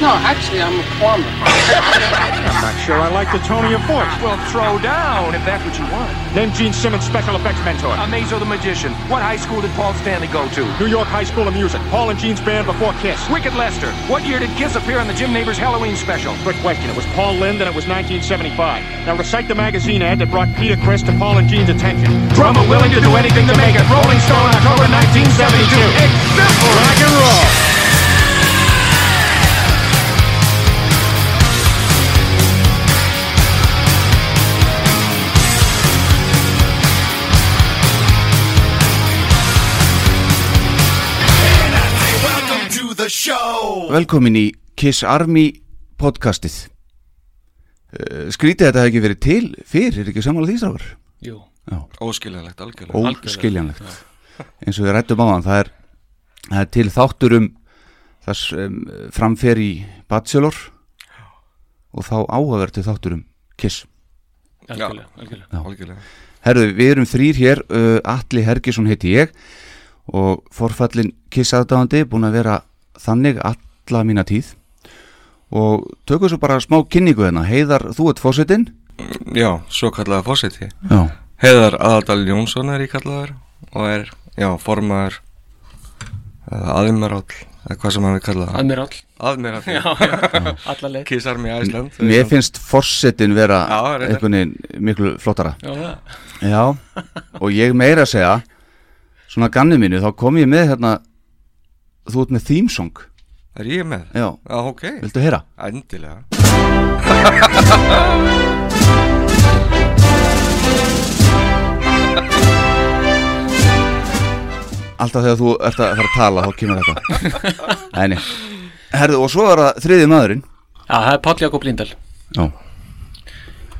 No, actually, I'm a plumber. I'm not sure I like the tone of your voice. Well, throw down if that's what you want. Name Gene Simmons' special effects mentor. Amazo the Magician. What high school did Paul Stanley go to? New York High School of Music. Paul and Gene's band before Kiss. Wicked Lester. What year did Kiss appear on the Jim Neighbors Halloween special? Good question. It was Paul Lind and it was 1975. Now recite the magazine ad that brought Peter Chris to Paul and Gene's attention. Drummer willing to do anything to make it. Rolling Stone, October 1972. Example. Rock and roll. Velkomin í Kiss Army podcastið. Uh, Skrítið að þetta hefði ekki verið til fyrir, er ekki sammála því strákar? Jú, Óskiljanlegt, algjörlega. Óskiljanlegt. Eins og við rættum á hann það er, það er til þáttur um þess um, framfer í Bachelor og þá áhugavertu þáttur um Kiss. Algjörlega, algjörlega. Já. Algjörlega. Herðu, við erum þrýr hér uh, Atli Hergisson heiti ég og forfallin Kiss aðdáðandi búin að vera þannig alla mína tíð. Og tökum svo bara smá kynningu hérna. Heiðar, þú ert fósitinn Já, svo kallaða fósiti Já, Heiðar Aðaldal Jónsson er í kallaður og er, já, formaður eða aðmiral eða hvað sem hann við kalla það Admiral Aðmiral Já, já, alla leið. Kiss Army Iceland. Mér finnst fósitinn vera veginn miklu flottara. Já, það. Já, og ég meira að segja svona ganni mínu, þá kom ég með hérna þú ert með theme song Er ég með? Já, Já, ok. Viltu heyra? Endilega. Alltaf þegar þú ert að fara að tala þá kemur þetta. Æni Herðu, og svo er það þriði maðurinn. Já, það er Páll Jakob Lindahl Já,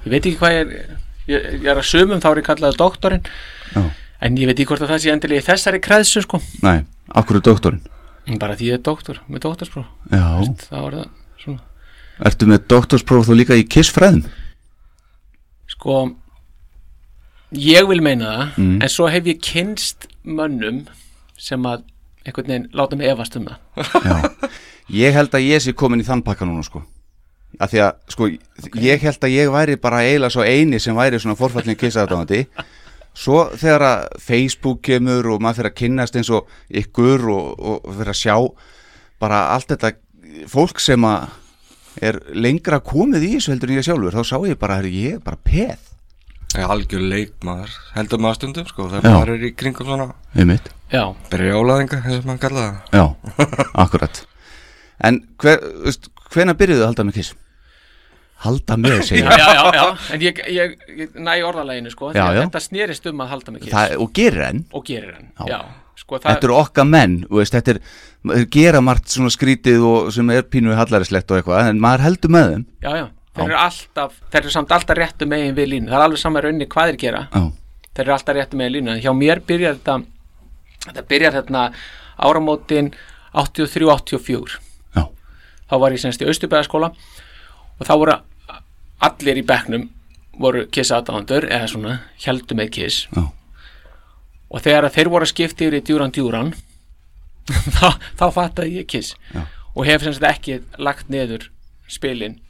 Ég veit ekki hvað ég er Ég, ég er að sumum þá er ég kallaði doktorinn. Já, En ég veit ekki hvort að það sé endilega í þessari kreðsu sko. Næ, akkur er doktorinn Bara því ég er doktor, með doktorspróf. Það var það svona. Ertu með doktorspróf þú líka í kissfræðum? Sko Ég vil meina það Mm. En svo hef ég kynst mönnum Sem að einhvern veginn láta mig efast um það. Já, ég held að ég sé komin í þann pakka núna sko. Að því að sko, ég held að ég væri bara eiginlega svo eini sem væri svona forfallin kissaðdáðandi svo þegar að Facebook kemur og maður fyrir að kynnast eins og ykkur og, og fyrir að sjá bara allt þetta fólk sem að er lengra komið í þessu heldur en ég sjálfur þá sá ég bara, herri, ég er bara peð. Já, algjör leikmaður Heldur maður stundum, sko Já. Þegar maður er í kringum svona einmitt, Já, Brjálaðinga, eins og maður kalla það. Já, akkurat. En hver, hvena byrjuðu að halda með kiss? Halda með, segja já, já, já. En ég, ég, ég næ orðaleginu sko Já, já. Þetta snerist um að halda kiss það, og gerir enn. Og gerir hann Já. Sko það Þetta eru okkar menn, veist, þetta er gera margt svona skrítið og sem er pínu hallaриslegt og eitthvað, en maður heldur með þeim. Já, já, þeir eru alltaf þeir eru samt alltaf réttu megin við línu. Það er alveg saman raunni hvað þeir gera. Já, þeir eru alltaf réttu megin línu. En hjá mér byrjar þetta þetta byrjar hérna áramótin 83-84 já, þá var ég semst í Austurbæðaskóla og þá voru allir í bekknum voru kiss aðdáðandur eða svona heldur með kiss. Já, og þegar að þeir voru að skipta yfir í djúran djúran þá, þá fattaði ég kiss. Já. og hef semst ekki lagt neður spilin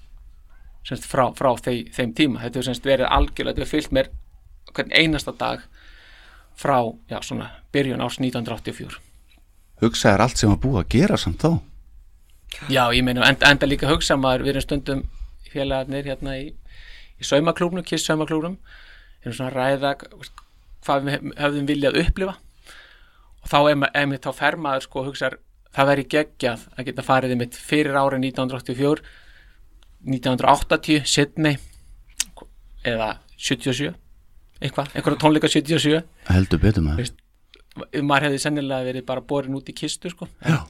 semst frá, frá þei, þeim tíma. Þetta hefur semst verið algjörlega, þetta hefur fyllt mér hvern einasta dag frá, já svona, byrjun árs 1984 hugsa er allt sem að búa að gera samt þá? Já, ég meina, enda, enda líka hugsa maður við erum stundum félagarnir hérna í, í saumaklúbnum, kiss saumaklúbnum erum svona ræða hvað við hefðum viljað upplifa. Og þá er maður, þá fer maður sko og hugsar, það væri geggjað að geta farið mitt fyrir árið 1984 1980, Sydney eða 77 eitthvað, einhverja tónleika 77 heldur betur maður. Maður hefði sennilega verið bara borin út í kistu sko. Já,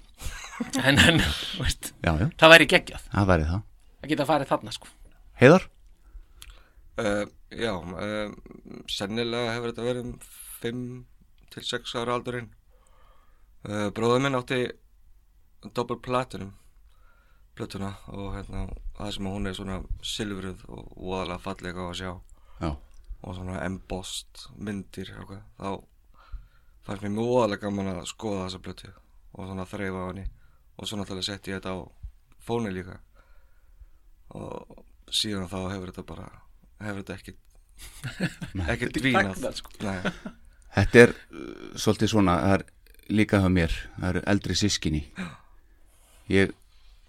en, en veist, já, já, það væri geggjað. Það væri það að geta farið þarna sko. Heiðar? uh, Já, uh, sennilega hefur þetta verið um 5 til 6 ára aldurinn. Uh, Bróður minn átti doppel platinum plötuna og hérna það sem hún er svona silfruð og voðalega fallega á að sjá. Já, og svona embossed myndir og eitthvað, þá fannst mér mjög óalega gaman að skoða þessa blötu og svona þreifa á henni. Og svo náttúrulega setti ég þetta á fóni líka og síðan þá hefur þetta bara hefur þetta ekkit ekkert dvínað sko. Þetta er uh, svolítið svona, það er líka hjá mér, það eru eldri sískinni. Ég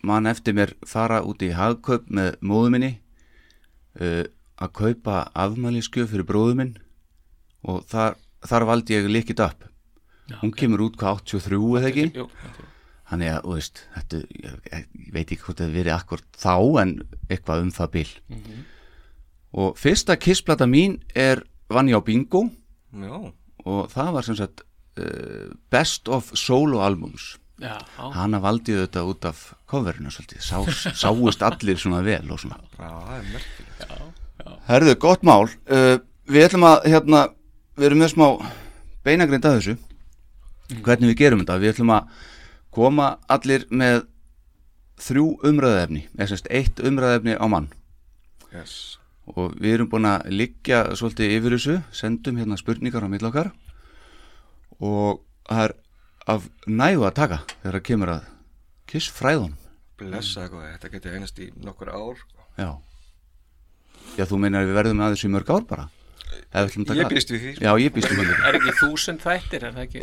man eftir mér fara út í hagkaup með móðu minni uh, að kaupa afmæliskjöf fyrir bróðu minn og þar, þar valdi ég Lick It Up. Hún kemur út hvað 83 eða ekki? Jú, þetta er- Þannig að, þú veist, þetta, ég, ég veit ekki hvort það verið akkur þá en eitthvað um það bil. Og fyrsta kissplata mín er Vann ég á bingo já, og það var sem sagt uh, Best of Solo Albums. já, Hanna valdi þetta út af coverinu svolítið, Sá, sáust allir svona vel og svona. já, það er Herðu, gott mál. Uh, við ætlum að, hérna, við erum með smá beinagrind að þessu. Hvernig við gerum þetta? Við ætlum að koma allir með þrjú umræðefni, eða sérst eitt umræðefni á mann. yes. Og við erum búin að liggja svolítið yfir þessu, sendum hérna spurningar á mill okkar og það er af nægu að taka þegar það kemur að kiss fræðunum. blessa eitthvað, þetta geti einast í nokkur ár sko. Já. Já, þú meinar við verðum að þessu í mörg ár bara? Ég býst við því. Já, ég býst við því. er ekki þúsund þættir er það ekki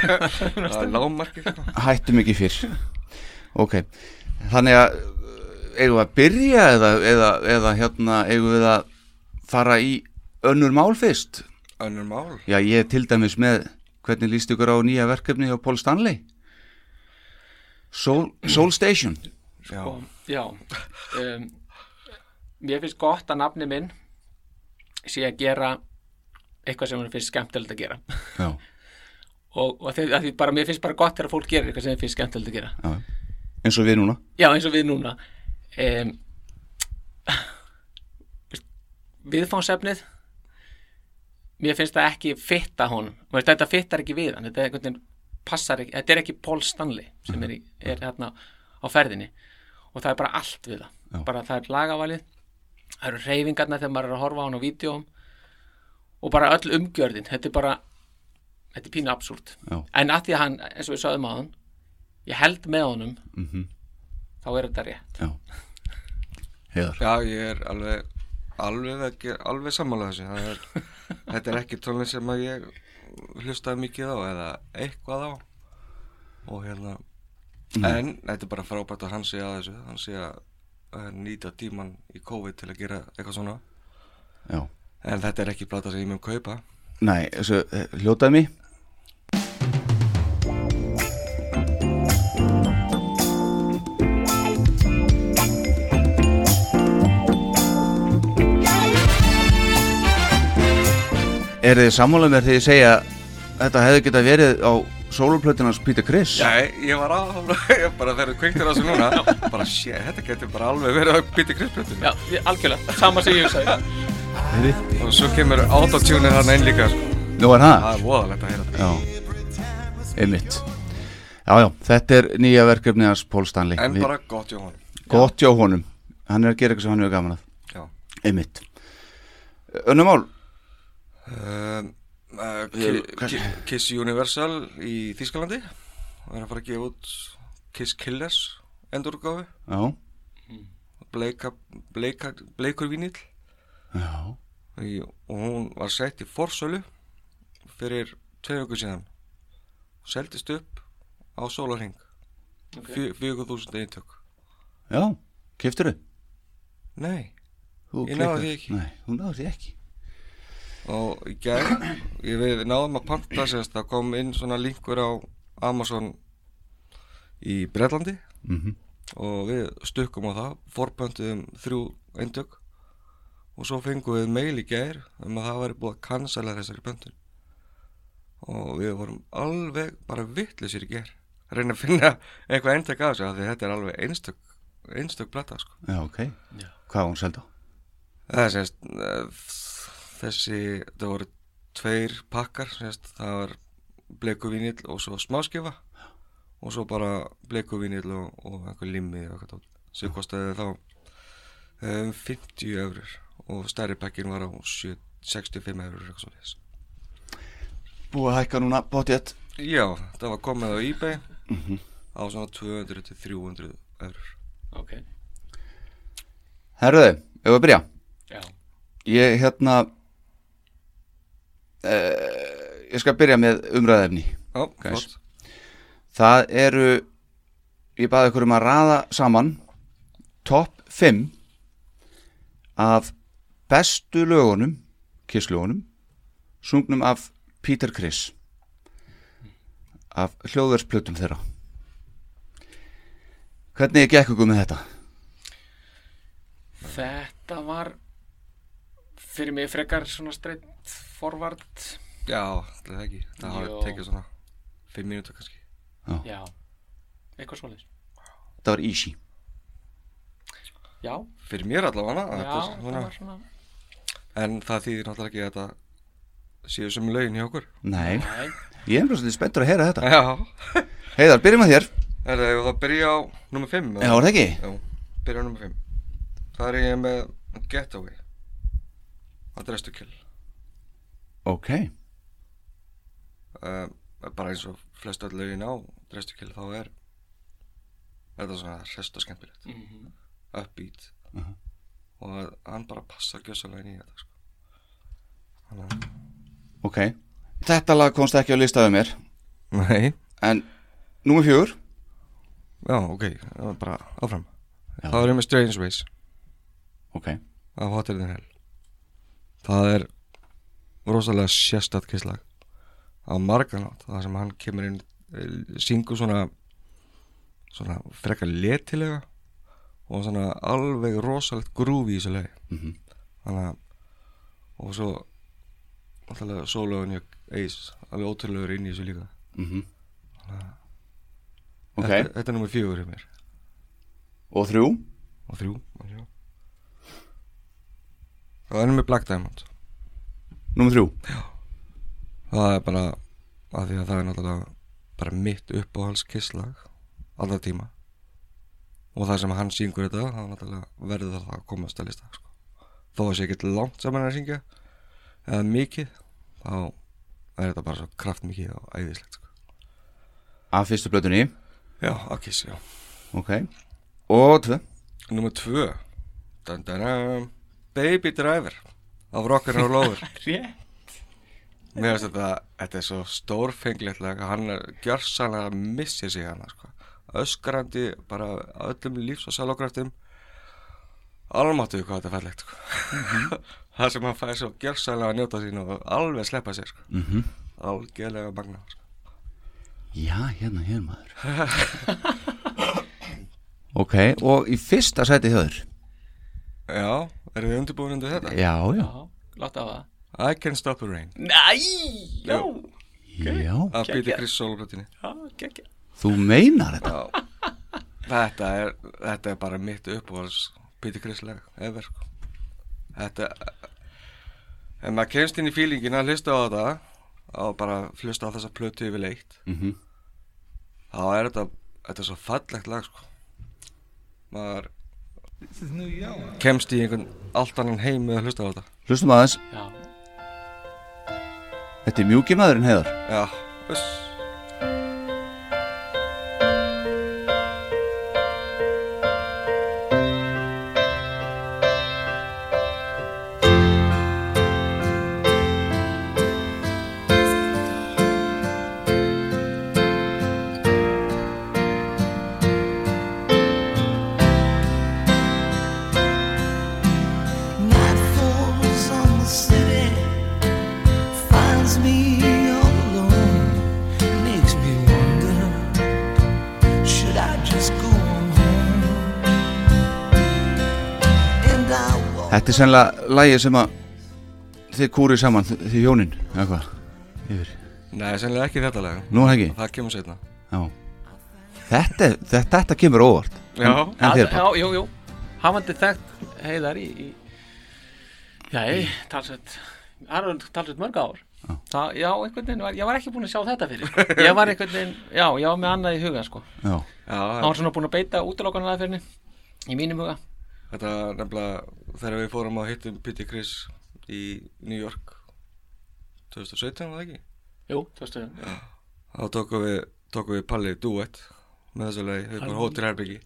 það er lágmarkið sko. Hættum ekki fyrr. Ok, þannig að uh, eigum við að byrja eða, eða, eða hérna eigum við að fara í önnur mál fyrst? önnur mál Já, ég er til dæmis með hvernig líst ykkur á nýja verkefni hjá Paul Stanley? Soul, Soul Station. já, og, já um, mér finnst gott að nafni minn sé að gera eitthvað sem hann finnst skemmtilegt að gera. Og, og því, því bara, mér finnst bara gott þegar fólk gerir eitthvað sem þeim finnst skemmtilegt að gera. Já. Eins og við núna. já eins og við núna. Um, viðfánsefnið mér finnst það ekki fitta honum. Þetta fittar ekki við hann. Þetta, er þetta er ekki Paul Stanley sem er, í, er hérna á ferðinni. Og það er bara allt við það. Já. bara það er lagavalið það eru reyfingarna þegar maður er að horfa á hann á vídjóum og bara öll umgjörðin þetta er bara þetta er pínu absúrt Já. en að því að hann, eins og við sögðum á hann ég held með honum Mhm. þá er þetta rétt Já. Já, ég er alveg alveg, ekki, alveg sammála þessu Það er, þetta er ekki tónlist sem að ég hlustaði mikið á eða eitthvað á og hérna en þetta er bara frábært að hann sé að þessu hann sé að nýta tíman í COVID til að gera eitthvað svona. Já. en þetta er ekki plata sem ég mun kaupa. Nei, þessu, eh, hljótaði mig. Er þið sammála mér þegar ég segja að þetta hefði geta verið á sóluplötunans Peter Criss? Nei, ég var á ég bara þegar þú kveiktir á þessu núna bara sé, þetta getur bara alveg verið að bytta krispjötun Já, ég- algjörlega, sama sem ég hugsaði. Og svo kemur autotune hann einn líka sko. Nú er það? það er voðalegt að heyra þetta. Já, einmitt. Já, já, þetta er nýja verkefni hans Pól Stanley. En bara gott hjá hann Gott hjá honum. Hann er að gera eitthvað sem hann hefur gaman að Já. Einmitt. Önnum mál? Um, uh, Við- Ki- Ki- Kiss Universal í Þýskalandi. Og er að fara að gefa út Kiss Killers endurgáfi Já, bleika, bleika, bleikur vínill já, í, og hún var sett í forsölu fyrir tvei viku síðan. Seldist upp á sólarhing okay. 4.000 eintök. Já. Kiftur þau? nei, Ég náði því ekki. Nei, þú náði því ekki og í ég við náðum að panta sérst það kom inn svona linkur á Amazon í Breitlandi Mhm. og við stukkum á það forpöntuðum þrjú eintök. Og svo fengum við mail í gær um að það væri búið að cancela þessari pöntun. Og við vorum alveg bara vittlisir í gær. Reyna að finna eitthvað eintak af þessu af því þetta er alveg einstök einstök plata sko. Já, ok. Hvað var hún selda? Það er sérst þessi, það voru tveir pakkar, sérst, það var bleikuvínill og svo smáskifa og svo bara bleikuvínill og, og einhver limmi og eitthvað sem kostaði þá um, 50 eurur og stærri pakkin var á 70 65 eurur eitthvað svo þess Búið að hækka núna bóttið Já, það var komið á eBay á svona 200 til 300 eurur. Ok, Herruðu, ef við að byrja? Já, Ég hérna uh, Ég skal byrja með umræðefni flott. Það eru Ég baði ykkur um að raða saman Top 5 Af bestu lögunum Kisslögunum Sungnum af Peter Criss Af hljóðversplutum þeirra. Hvernig gekk ykkur með þetta? þetta var fyrir mig frekar svona streitt forvart Já, það er ekki. Það hafa tekið svona 5 mínútur kannski. Já, eitthvað svoleiðis. Þetta var easy. Já, Fyrir mér allavega já, þetta er það svona, var svona En það þýðir náttúrulega ekki að þetta séu sem lögin hjá okkur. Nei, Nei, ég er bara svolítið spenntur að heyra þetta. Já. Heiðar, byrjum að þér. Er það þá byrja á nummer 5 Já, er það ekki? Já, byrja á nummer 5 Það er ég með Getaway að Dress to Kill Ok, uh, bara eins og flest öll lögin á Dress to Kill þá er þetta svona rest og skemmtilegt. Mhm. upbeat. Mhm. og að hann bara passar gjössalega inn í þetta sko. Þannig ok. Þetta lag komst ekki á listaðu mér. Nei, En númer fjögur? Já, ok, það var bara áfram. Já. Það er með Strange Ways Ok, af Hotter Than Hell Það er rosalega sérstætt kisslag á marganátt það sem hann kemur inn eh, syngur svona svona frekar letilega og svona alveg rosalegt grúfi í þessu lagi. Mhm. þannig að og svo náttúrulega sólögun ég eis alveg ótrúlegur inn í þessu líka. Mhm. Ok, þetta, þetta er nummer fjögur hjá mér. Og þrjú? Og þrjú má sjá. það er Black Diamond. Númer þrjú. Það er bara að því að það er náttúrulega bara mitt uppáhals kisslag alltaf tíma. Og það sem hann syngur þetta það er náttúrulega verður það að komast að lista sko. þó að sé ekki langt saman að syngja eða mikið þá er þetta bara svo kraftmikið og æðislegt sko. Af fyrstu blötunni já, að kiss, já. Ok. Og tvö? Númer tvö. Dun, dun, dun, Baby Driver af Rock'n'Roll Over rétt Mér finnst þetta, þetta er svo stórfenglegt lag, hann er gjörsanlega að missa sig hana, sko. Öskrandi, bara öllum lífs- og sálokraftum. Almáttuðu hvað þetta fællegt, sko. það sem hann fær svo gjörsanlega að njóta sín og alveg sleppa sér, sko. mm Algjörlega magna, sko. Já, hérna, hér maður Ok, og í fyrsta sæti hjá þér Já, erum við undirbúin undir þetta? Já, já. Já, láta á það. I Can't Stop the Rain, Næ, já, Já, af Peter Geggjað. Criss sólbrötinni. já, geggja þú meinar þetta? Já, þetta er, þetta er bara mitt Criss lag, ever, sko. Þetta, ef maður kemst inn í fílingin að hlusta á þetta, á bara hlusta á þessa plötu yfir leitt, mm þá er þetta, þetta er svo fallegt lag, sko. Maður kemst í einhvern allt annan heim með að hlusta á þetta. Hlustum aðeins, Já, þetta er mjúki maðurinn heiðar Já, uss. Þetta er sennilega lagið sem að þið kúrið saman, þið hjónin eða hvað, yfir. Nei, sennilega ekki þetta lag. Nú er það ekki, Það kemur setna. já. Þetta, er- þetta, þetta kemur óvart. Já. En þér já, bara jú, jú. Hafandi þekkt heiðar í, í Já, ég, talsett Það eru talsett mörg ár. Það, já, einhvern veginn, var, ég var ekki búin að sjá þetta fyrir sko. Ég var einhvern veginn, já, ég var með annað í huga sko. Já, Já, Það var svona búin að beita útilokanar aðferðinni Í mínum huga Þetta nefnilega þegar við fórum að hittum Peter Criss í New York 2017 var það ekki? Jú, þú veist við þá tókum við, tókum við Palli duett með þessu leið, við bara hóttirherbyggi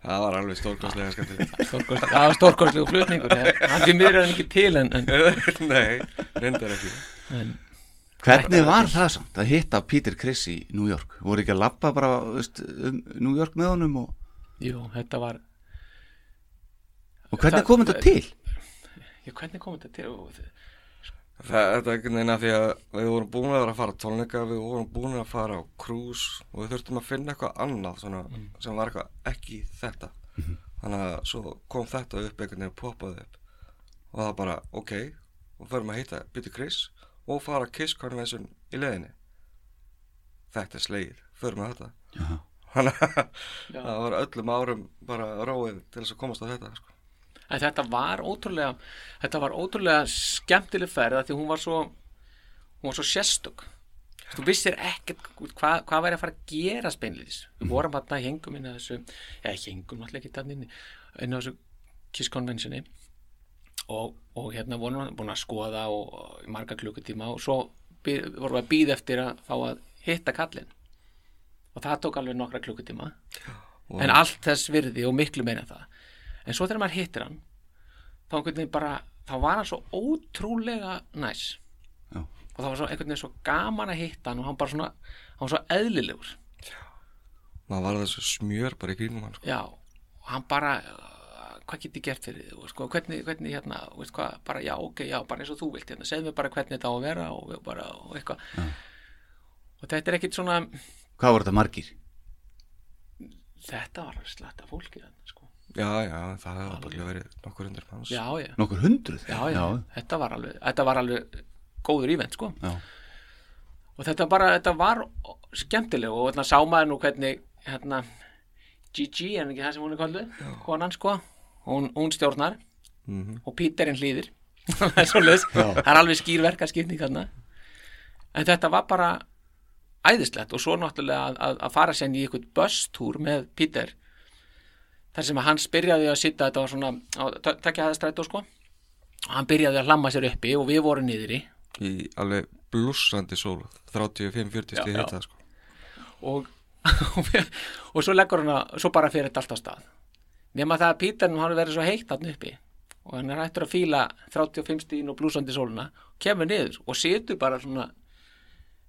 það var alveg stórkostlega skemmtilegt. Stórkost, það var stórkostlegu flutningur hann fyrir miður en ekki til en, en, nei, reyndar ekki. En Hvernig var það samt að hitta Peter Criss í New York? Voru ekki að lappa bara veist, um New York með honum og, jú, þetta var og hvernig kom þetta til? já, hvernig kom þetta til þetta er veginn að því að við vorum búin að vera að fara tónleika, við vorum búin að fara á cruise og við þurftum að finna eitthvað annað svona, sem var eitthvað ekki þetta. Þannig að svo kom þetta upp einhvern veginn poppaði upp og það bara, ok, og förum að hitta Bitty Chris og fara að Kiss Convention í leðinni. Þetta er slegið, förum að þetta. Já. Þannig að það var öllum árum bara róið til þess að komast á þetta, sko. En þetta var ótrúlega þetta var ótrúlega skemmtileg ferð því hún var svo hún var svo sérstök. Þú vissir ekkert hvað, hvað væri að fara að gera speinliðis við vorum hann að hengum inn að þessu eða hengum alltaf ekki inn inn á þessu Kiss Conventioni. Og, og hérna vorum við búin að skoða og, og marga klukkutíma og svo bí, vorum við að býða eftir að fá að hitta kallinn. Og það tók alveg nokkra klukkutíma. En allt þess virði og miklu meira en það en svo þegar maður hittir hann þá einhvern veginn bara þá var hann svo ótrúlega næs Já. og það var svo einhvern veginn svo gaman að hitta hann og hann bara svona hann var svo eðlilegur Maður var þessu smjör bara í kringum hann, sko. já, og hann bara uh, hvað get ég gert fyrir og sko, hvernig, hvernig hérna, veist hvað, bara já, ok, já bara eins og þú vilt, hérna, segð mér bara hvernig þetta á að vera og, bara, og eitthvað og þetta er ekkit svona Hvað voru þetta margir? þetta var sletta fólki þannig, sko. Já, já, það hefði ábygglega verið nokkur undir manns. já, já, Nokkur hundruð? já, já, Þetta, var alveg, þetta var alveg góður ívent, sko. Já. og þetta bara, þetta var skemmtileg og þarna sá maður nú hvernig hérna Gigi, er ekki það sem hún er kallið konan sko, hún, hún stjórnar. Mhm. og Píterinn hlýðir. Það er er alveg skýr verkaskipning þarna. En þetta var bara æðislegt og svo náttúrulega að, að, að fara sér í eitthvað böstúr með Píter þar sem að hann byrjaði að sitta þetta var svona, á, takja það strætó sko. Og hann byrjaði að hlamma sér uppi og við vorum niðri. Í alveg blúsandi sól 35-40 Já, stíð hitta sko. og, og svo leggur hann að svo bara fyrir þetta allt á stað. Nema það að Píter nú hann verið svo heitt hann uppi. Og hann er hættur að fíla 35 stíðin og blúsandi sóluna kemur niður og situr bara svona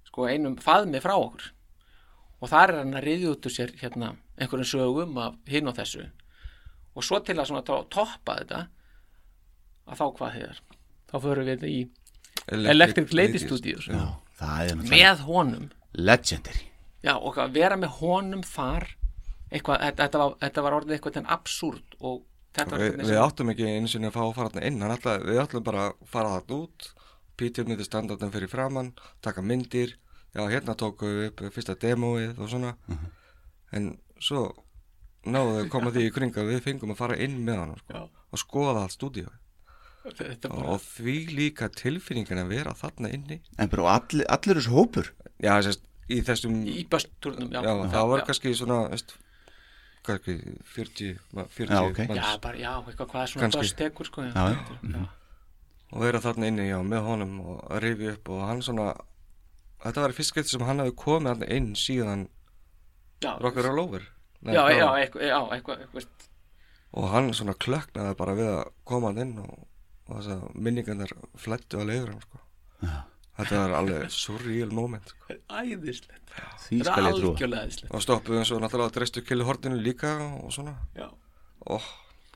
sko einum faðmi frá okkur og þar er hann að riðja út úr sér hérna einhverjum sögum af hinn og þessu. Og svo til að to- toppa þetta að þá hvað þér þá förum við í Electric Lady Studios. Með honum. Legendary. Já, og að vera með honum þar eitthvað, þetta, var, þetta var orðið eitthvað en absúrt og þetta var hvernig við áttum ekki eins og að fá að fara þarna inn. Ætlaði, við ætlum bara að fara þarna út Pítur myndi standa þarna fyrir framann taka myndir, já hérna tóku við upp fyrsta demóið og svona Mhm. en svo náðu við koma því í kring að við fengum að fara inn með hann sko, Já. og skoða allt stúdíu bara, og því líka tilfinningin að vera þarna inni En bara og allir, allir þessu hópur já, sérst, í þessum í böstúrnum já, já, það var já, kannski svona veist, kannski 40, ma- 40 Já, ok. já, manns bara, já, eitthvað hvað svona Kannski. böst tekur sko, já, Já, já. já. og vera þarna inni já, með honum og rifja upp og hann svona þetta var fyrst skipti sem hann hefði komið þarna inn síðan Rocker All Over. Nei, já, já, eitthvað, já, eitthvað, eitthvað. Og hann svona klöknaði bara við að koma hann inn og, og þess að minningarnar flættu að leiður hann sko. þetta var alveg surreal moment sko. æðislegt. Þetta er algjörlega æðislegt. Og stoppuðum svo náttúrulega að dreistu killu hortinu líka og svona. Já. og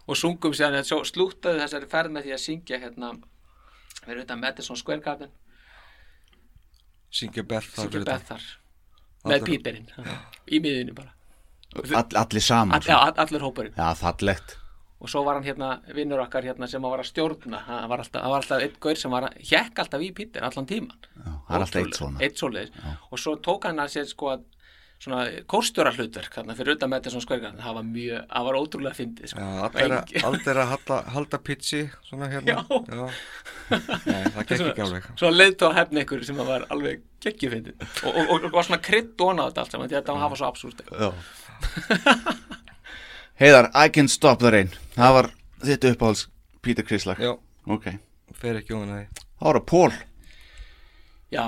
og sungum sér svo slútaði þessari ferð með því að syngja hérna við erum þetta Madison Square Garden syngja Beth þar syngja fyrir Beth utan. þar. Með Píterinn í miðinu bara. All, Allir saman All, all- allir hópurinn. Já, fallegt. Og svo var hann hérna vinnur okkar hérna sem að var að stjórna. Hann var alltaf, hann var alltaf einn gaur sem var að hjekk alltaf í Pítur allan tíman Já, það er alltaf eitt svona. Eitt svoleiðis. Og svo tók hann að sér sko að svona kórstjóra hlutverk hérna, fyrir utan með þetta svona skvergan það var mjög, það var ótrúlega fyndið sko. Já, allir að, halda, halda pitchi svona hérna. Já. Nei, það gekk ekki alveg. svo leiðtóð að hefna ykkur sem að var alveg geggjufindið og, og, og, og var svona krydd á þetta allt saman þetta hafa svo absúrt. Já. Heiðar, I can stop the rain. Það var þitt uppáhalds Peter Criss lag. Já, Ok, fer ekki að því Það. Var að Pól Já,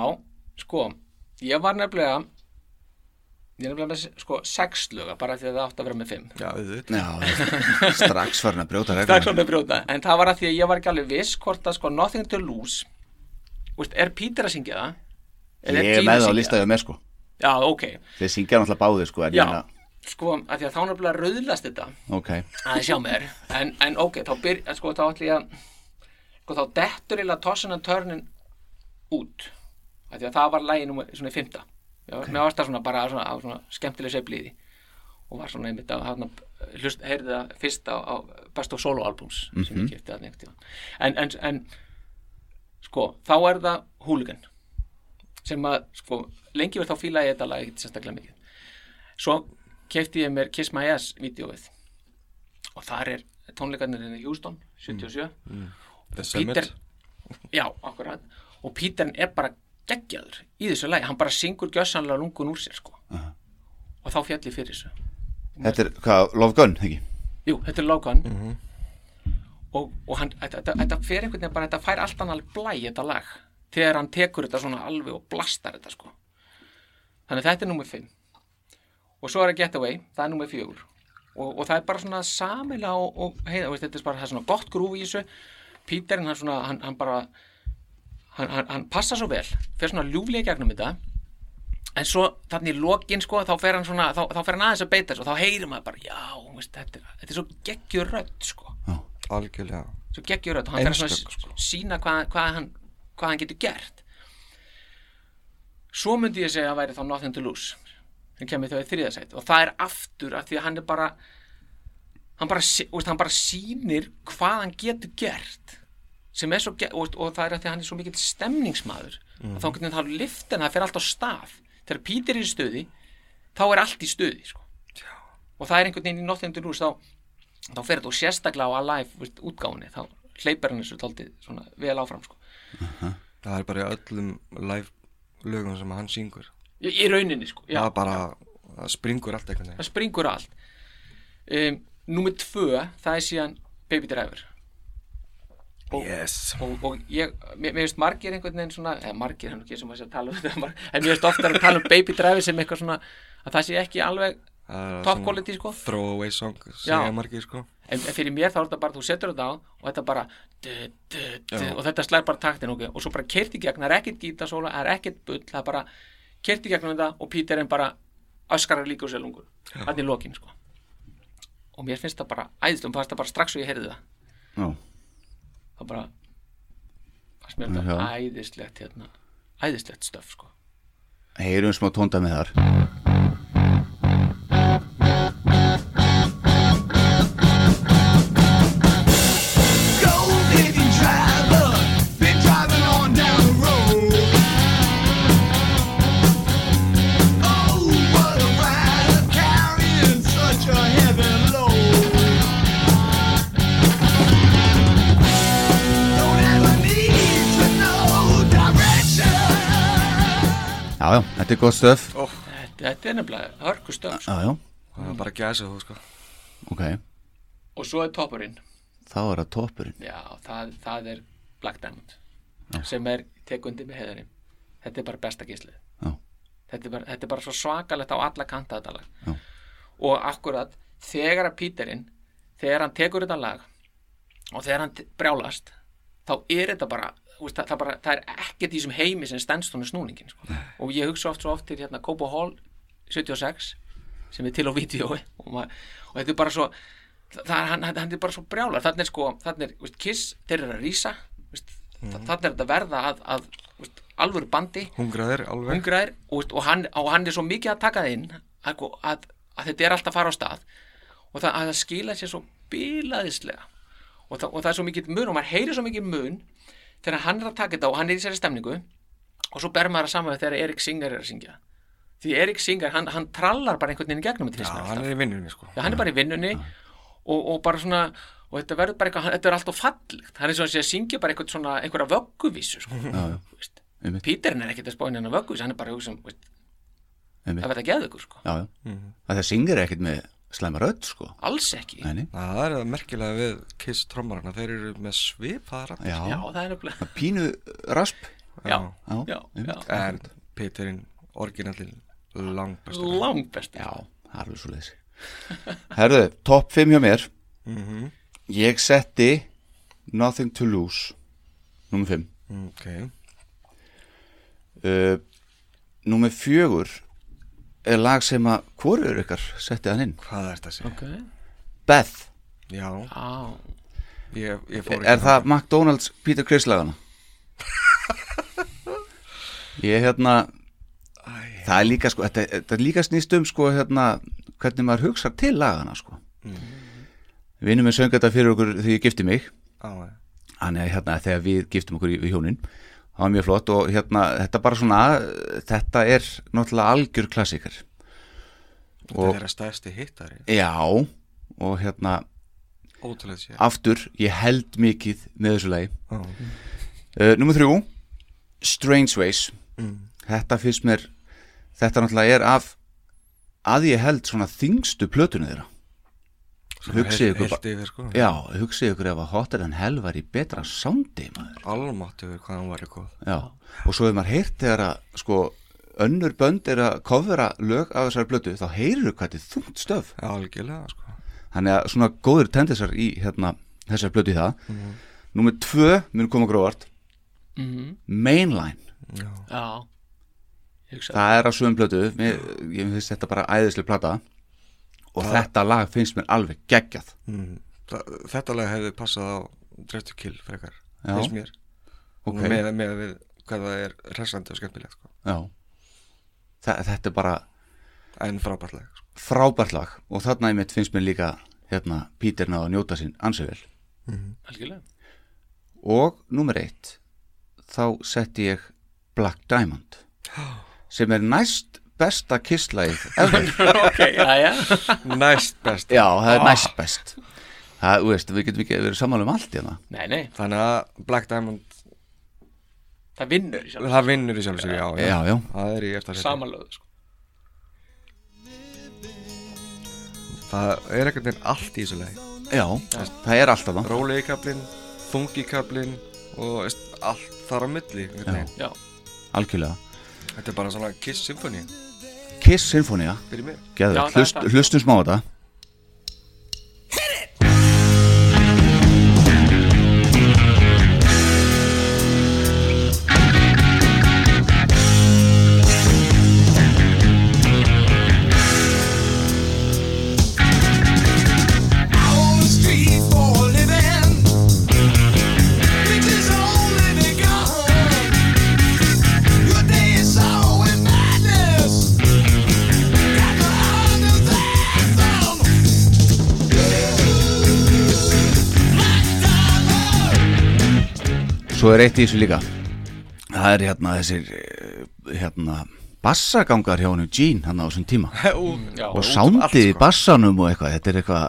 sko, ég var nefnilega ég er nefnilega með sko sex löga bara því að það átti að vera með fimm. Já, Já, strax farin að brjóta Það er reglum svona að brjóta, en það var að því að ég var ekki alveg viss hvort að sko Nothing to Lose Úst, er Peter að syngja það? Eða Ég er með að það á listaðið með sko. Já, ok, Þeir syngja náttúrulega báðir sko já. ég sko, að því að þá nefnilega rauðlast þetta. Ok, að sjá mér. En, en ok, þá byr, sko, þá ætlum ég að sko, þá dettur eiginlega tossin and turnin út. Að því að það var lægin Já, mér varst það svona bara svona, á svona skemmtileg því. Og var svona einmitt að hana, hlust, heyrði það fyrst á, á best of solo albums sem ég kefti að nefnt en, en, en sko, þá er það hooligan sem að, sko, lengi verð þá fíla ég þetta lag ekkert sérstaklega mikið. Svo kefti ég mér Kiss My Ass vídeóið. Og þar er tónleikarnir í Houston 77 The Peter, Summit já, akkurat. Og Peter er bara geggjaður í þessu lagi, hann bara syngur gjössanlega lungun úr sér sko. Og þá fjalli fyrir þessu. Þetta er, hvað, Love Gun, ekki? jú, þetta er Logan og, og hann, þetta, þetta, fer einhvern veginn bara þetta fær allt annað blæ þetta lag þegar hann tekur þetta svona alveg og blastar þetta sko. Þannig að þetta er númer 5 og svo er að Getaway, það er númer 4 og, og það er bara svona samila og, og heiða, veist, þetta er bara það er svona gott grúf í þessu. Píterinn hann svona, hann, hann bara hann, hann, hann passa svo vel fer svona ljúflega gegnum þetta. En svo þannig í lokin sko þá fer hann svona, þá, þá fer hann aðeins að beita og þá heyrir maður bara, já, veist, þetta, er, þetta er svo geggjur rödd sko. Algjörlega. Svo geggjur rödd og hann fer að Einstök, svona sína hvað, hvað, hann, hvað hann getur gert. Svo myndi ég segja að væri þá Nothing to Lose sem kemur þau í þriðasætt og það er aftur af því að hann er bara hann bara, veist, hann bara sýnir hvað hann getur gert sem er svo, og, og það er að því að hann er svo mikill stemningsmaður og þá getur hann liftin, það fer allt á stað þegar Pítur er í stuði þá er allt í stuði sko. og það er einhvern veginn í to Lose þá, þá fer þetta og sérstaklega á Alive veist, útgáfunni, þá hleypar hann þessu svona vel áfram sko. Það er bara öllum live lögum sem hann syngur. Í, í rauninni sko. Já, Það bara, það springur allt veginn. Það springur allt. Um, Númer tvö það er síðan Baby Driver og, Yes. og, og ég, mér, mér finnst margir einhvern veginn svona, eða margir hann ekki sem að sé að tala um þetta en mér finnst oftar að tala um Baby Driver sem eitthvað svona að það sé ekki alveg top quality sko. Throwaway song, segja margir sko. En, en fyrir mér þá er þetta bara, þú setur þetta á og þetta bara du, du, du, og þetta slær bara taktin okay? og svo bara kert í gegn, það er ekkert gítasóla það er ekkert bull, það er bara kert í gegnum þetta og Peter er bara öskarar líka úr sér lungur, hann í lokin sko. og mér finnst það bara æðislega, fannst það bara strax og ég heyrði það. Já, það bara fannst mér þetta Já. æðislegt hérna, æðislegt stöf sko. heyrum smá tónda með þar Já, já, þetta er gott stöf þetta, þetta er nefnilega hörku stöf sko. Já, já, Það er bara gæsa þú sko. Ok. Og svo er toppurinn. Þá er það toppurinn. Já, það, það er Black Diamond sem er tekundi með heðarinn þetta er bara besta gíslið Já. þetta er, bara, þetta er bara svo svakalegt á alla kanta þetta lag. Já. og akkurat þegar að Píterinn þegar hann tekur þetta lag og þegar hann brjálast þá er þetta bara það, það, bara, það er ekkert í þessum heimi sem stendst hún snúningin sko. og ég hugsa oft svo oft til hérna Kobo Hall 76 sem er til á vídeo. Og, og þetta er bara svo það er, hann, hann er bara svo brjálar þannig er sko, þannig er, veist, Kiss þeir eru að veist, mm. þannig er þetta verða að, að veist, alvöru bandi. Hungraðir alveg. Hungraðir og, veist, og, hann, og hann er svo mikið að taka það inn að, að, að þetta er alltaf að fara á stað. Og það, að það skila sér svo bilaðislega. Og, það, og það er svo mikið mun og maður heyrir svo mikið mun þegar hann er að taka þetta og hann er í þessari stemningu og svo ber maður að saman þegar Erik Singer er að syngja. Því Erik Singer, hann, hann trallar bara einhvern veginn í gegnum þetta Já, hann er í vinnunni sko. Já, hann er bara í vinnunni og, og bara svona og þetta verður bara eitthvað, þetta er alltaf fallegt. Hann er svona að syngja bara eitthvað svona einhverja vögguvísu sko. Píterinn er ekkert að spáina hennar vögguvísu hann er bara að hugsa um, veist, einmitt. að verða geða ykkur sko. Já, já. Það það syngir ekkert með slæma rödd sko. Alls ekki. Nei, nei. Það er merkilega við Kiss trommarana, þeir eru með svipaða rætt. Já, já, það er nefnilega pínu rasp. Já, Já, já. En Peterinn, orginallin, langbestur. langt best Já, það er alveg svo leiðis Herðu, topp 5 hjá mér. Mhm. Ég setti Nothing to Lose Númer 5 Ok, uh, Númer 4 er lag sem að hvorur ykkar setti hann inn. Hvað er þetta að segja? ok, Beth, Já, á, ég, ég fór er það McDonalds Peter Criss lagana? Ég hérna það er líka sko þetta, þetta er líka snýst um sko hérna hvernig maður hugsa til lagana sko. Vinnum með söng þetta fyrir okkur því ég gifti mig. Þannig að hérna þegar við giftum okkur í, í hjónin það var mjög flott og hérna þetta bara svona þetta er náttúrulega algjör klassikar Þetta er þeirra stærsti hittari, Já og hérna ótrúlega sé. aftur ég held mikið með þessu lagi Já. uh, Númer þrjú Strange Ways Mm. Þetta finnst mér þetta náttúrulega er af að ég held svona þingstu plötunni þeirra Hugsið ykkur yfir, sko. Já, hugsið ykkur ef að Hotter en Hell var í betra maður. Almátt yfir hvað hann var í góð. Já, og svo hefur maður heyrt þegar að sko önnur bönd er að kofra lög af þessari blötu, þá heyrur hvað þetta er þungt stöf. Já, algjörlega, sko. þannig að svona góður tendisar í hérna, þessari blötu í það. Númer tvö mun koma gróðart mhm, Mainline, já. Ég hugsa það er á sögum blötu ég finnst þetta bara æðislega plata og þetta lag finnst mér alveg geggjað Mm. Þa, þetta lag hefði passað á Dress to Kill frekar, Já. finnst mér. Ok. Með, með við hvað það er hressandi og skemmtilegt, sko. Já Þa, Þetta er bara En frábært lag, sko. frábært lag og þarna í mitt finnst mér líka hérna, Pítur náða að njóta sín ansið vel algjörlega og nummer eitt þá setti ég Black Diamond sem er næst besta kisslægið ever. Ok, já, já. Næst best. já, það er næst best. Það, þú veist, við getum ekki verið sammála um allt hérna nei, nei, Þannig að Black Diamond, það vinnur í sjálf það vinnur í sjálf sér, já, já, já, Það er í eftir samanlöðu sko. Það er ekkert veginn allt í þessu lagi. já, það er alltaf það Rólegi kaplinn, þungi kaplinn og veist, allt þar á milli. algjörlega. Þetta er bara svona Kiss Symphony Kiss Sinfonia, hlust, hlustum smá á þetta. On the Svo er eitt í þessu líka. Það er hérna þessir eh, hérna bassagangar hjá hennu Gene hann á þessum tíma. Já, og sándið í bassanum og eitthvað þetta er eitthvað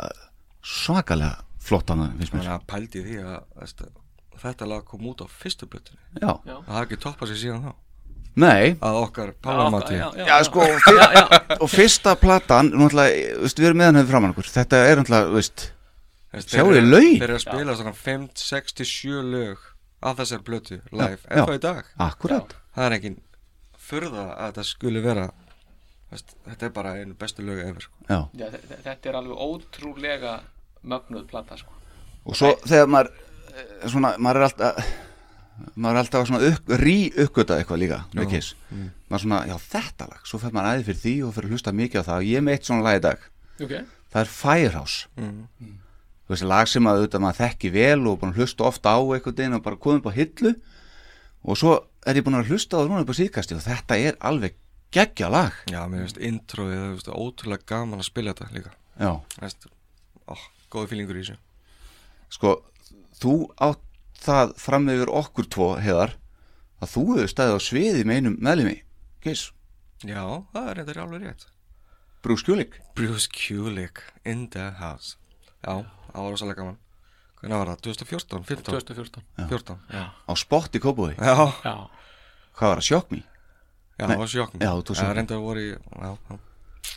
svakalega flott hann finnst mér. Þannig að pældi því að þetta lag kom út á fyrstu Já. Það har ekki toppað sér síðan þá. nei. Að okkar pálamati. já, já, Já, sko, og, fyr, og fyrsta platan við erum með hann hefur framan okkur. Þetta er náttúrulega, Sjáu þið lögin? Þeir eru að spila svona 5, 6, 7 lög af þessar blötu live. Já, En já. þá í dag. akkurat Það er engin furða að þetta skuli vera veist, Þetta er bara einu bestu lögu efer sko. Já, Já, þe- þe- þetta er alveg ótrúlega mögnuð plata sko. og svo þegar maður eh, svona, maður er alltaf maður er alltaf að svona upp, rí-uppgöta eitthvað líka með Kiss. Maður svona, já þetta lag, svo fer maður æði fyrir því og fyrir að hlusta mikið á það. Og ég er með eitt svona lag í dag. Ok, það er Firehouse þú veist, lag sem að auðvitað maður þekki vel og búin að hlusta ofta á eitthvað deginn og bara komið upp á hillu. Og svo er ég búin að hlusta á það núna upp á síðkasti og þetta er alveg geggja lag. Já, mér finnst introið það veist, ótrúlega gaman að spila þetta líka. Já, veist, ó, Góði fílingur í þessu. Sko, þú átt það fram yfir okkur tvo heðar að þú hefur staðið á sviði með einum meðlimi Kiss, Já, það er þetta alveg rétt. Bruce Kulik Bruce Kulick in the house. Já, það var rosalega gaman. Hvernig var það? 2014? 15? 2014 14, já. Á spott í Kópúi Já, já, hvað var að sjokk mér já, það var þú tókst Það sjokk. reyndar voru í já, já.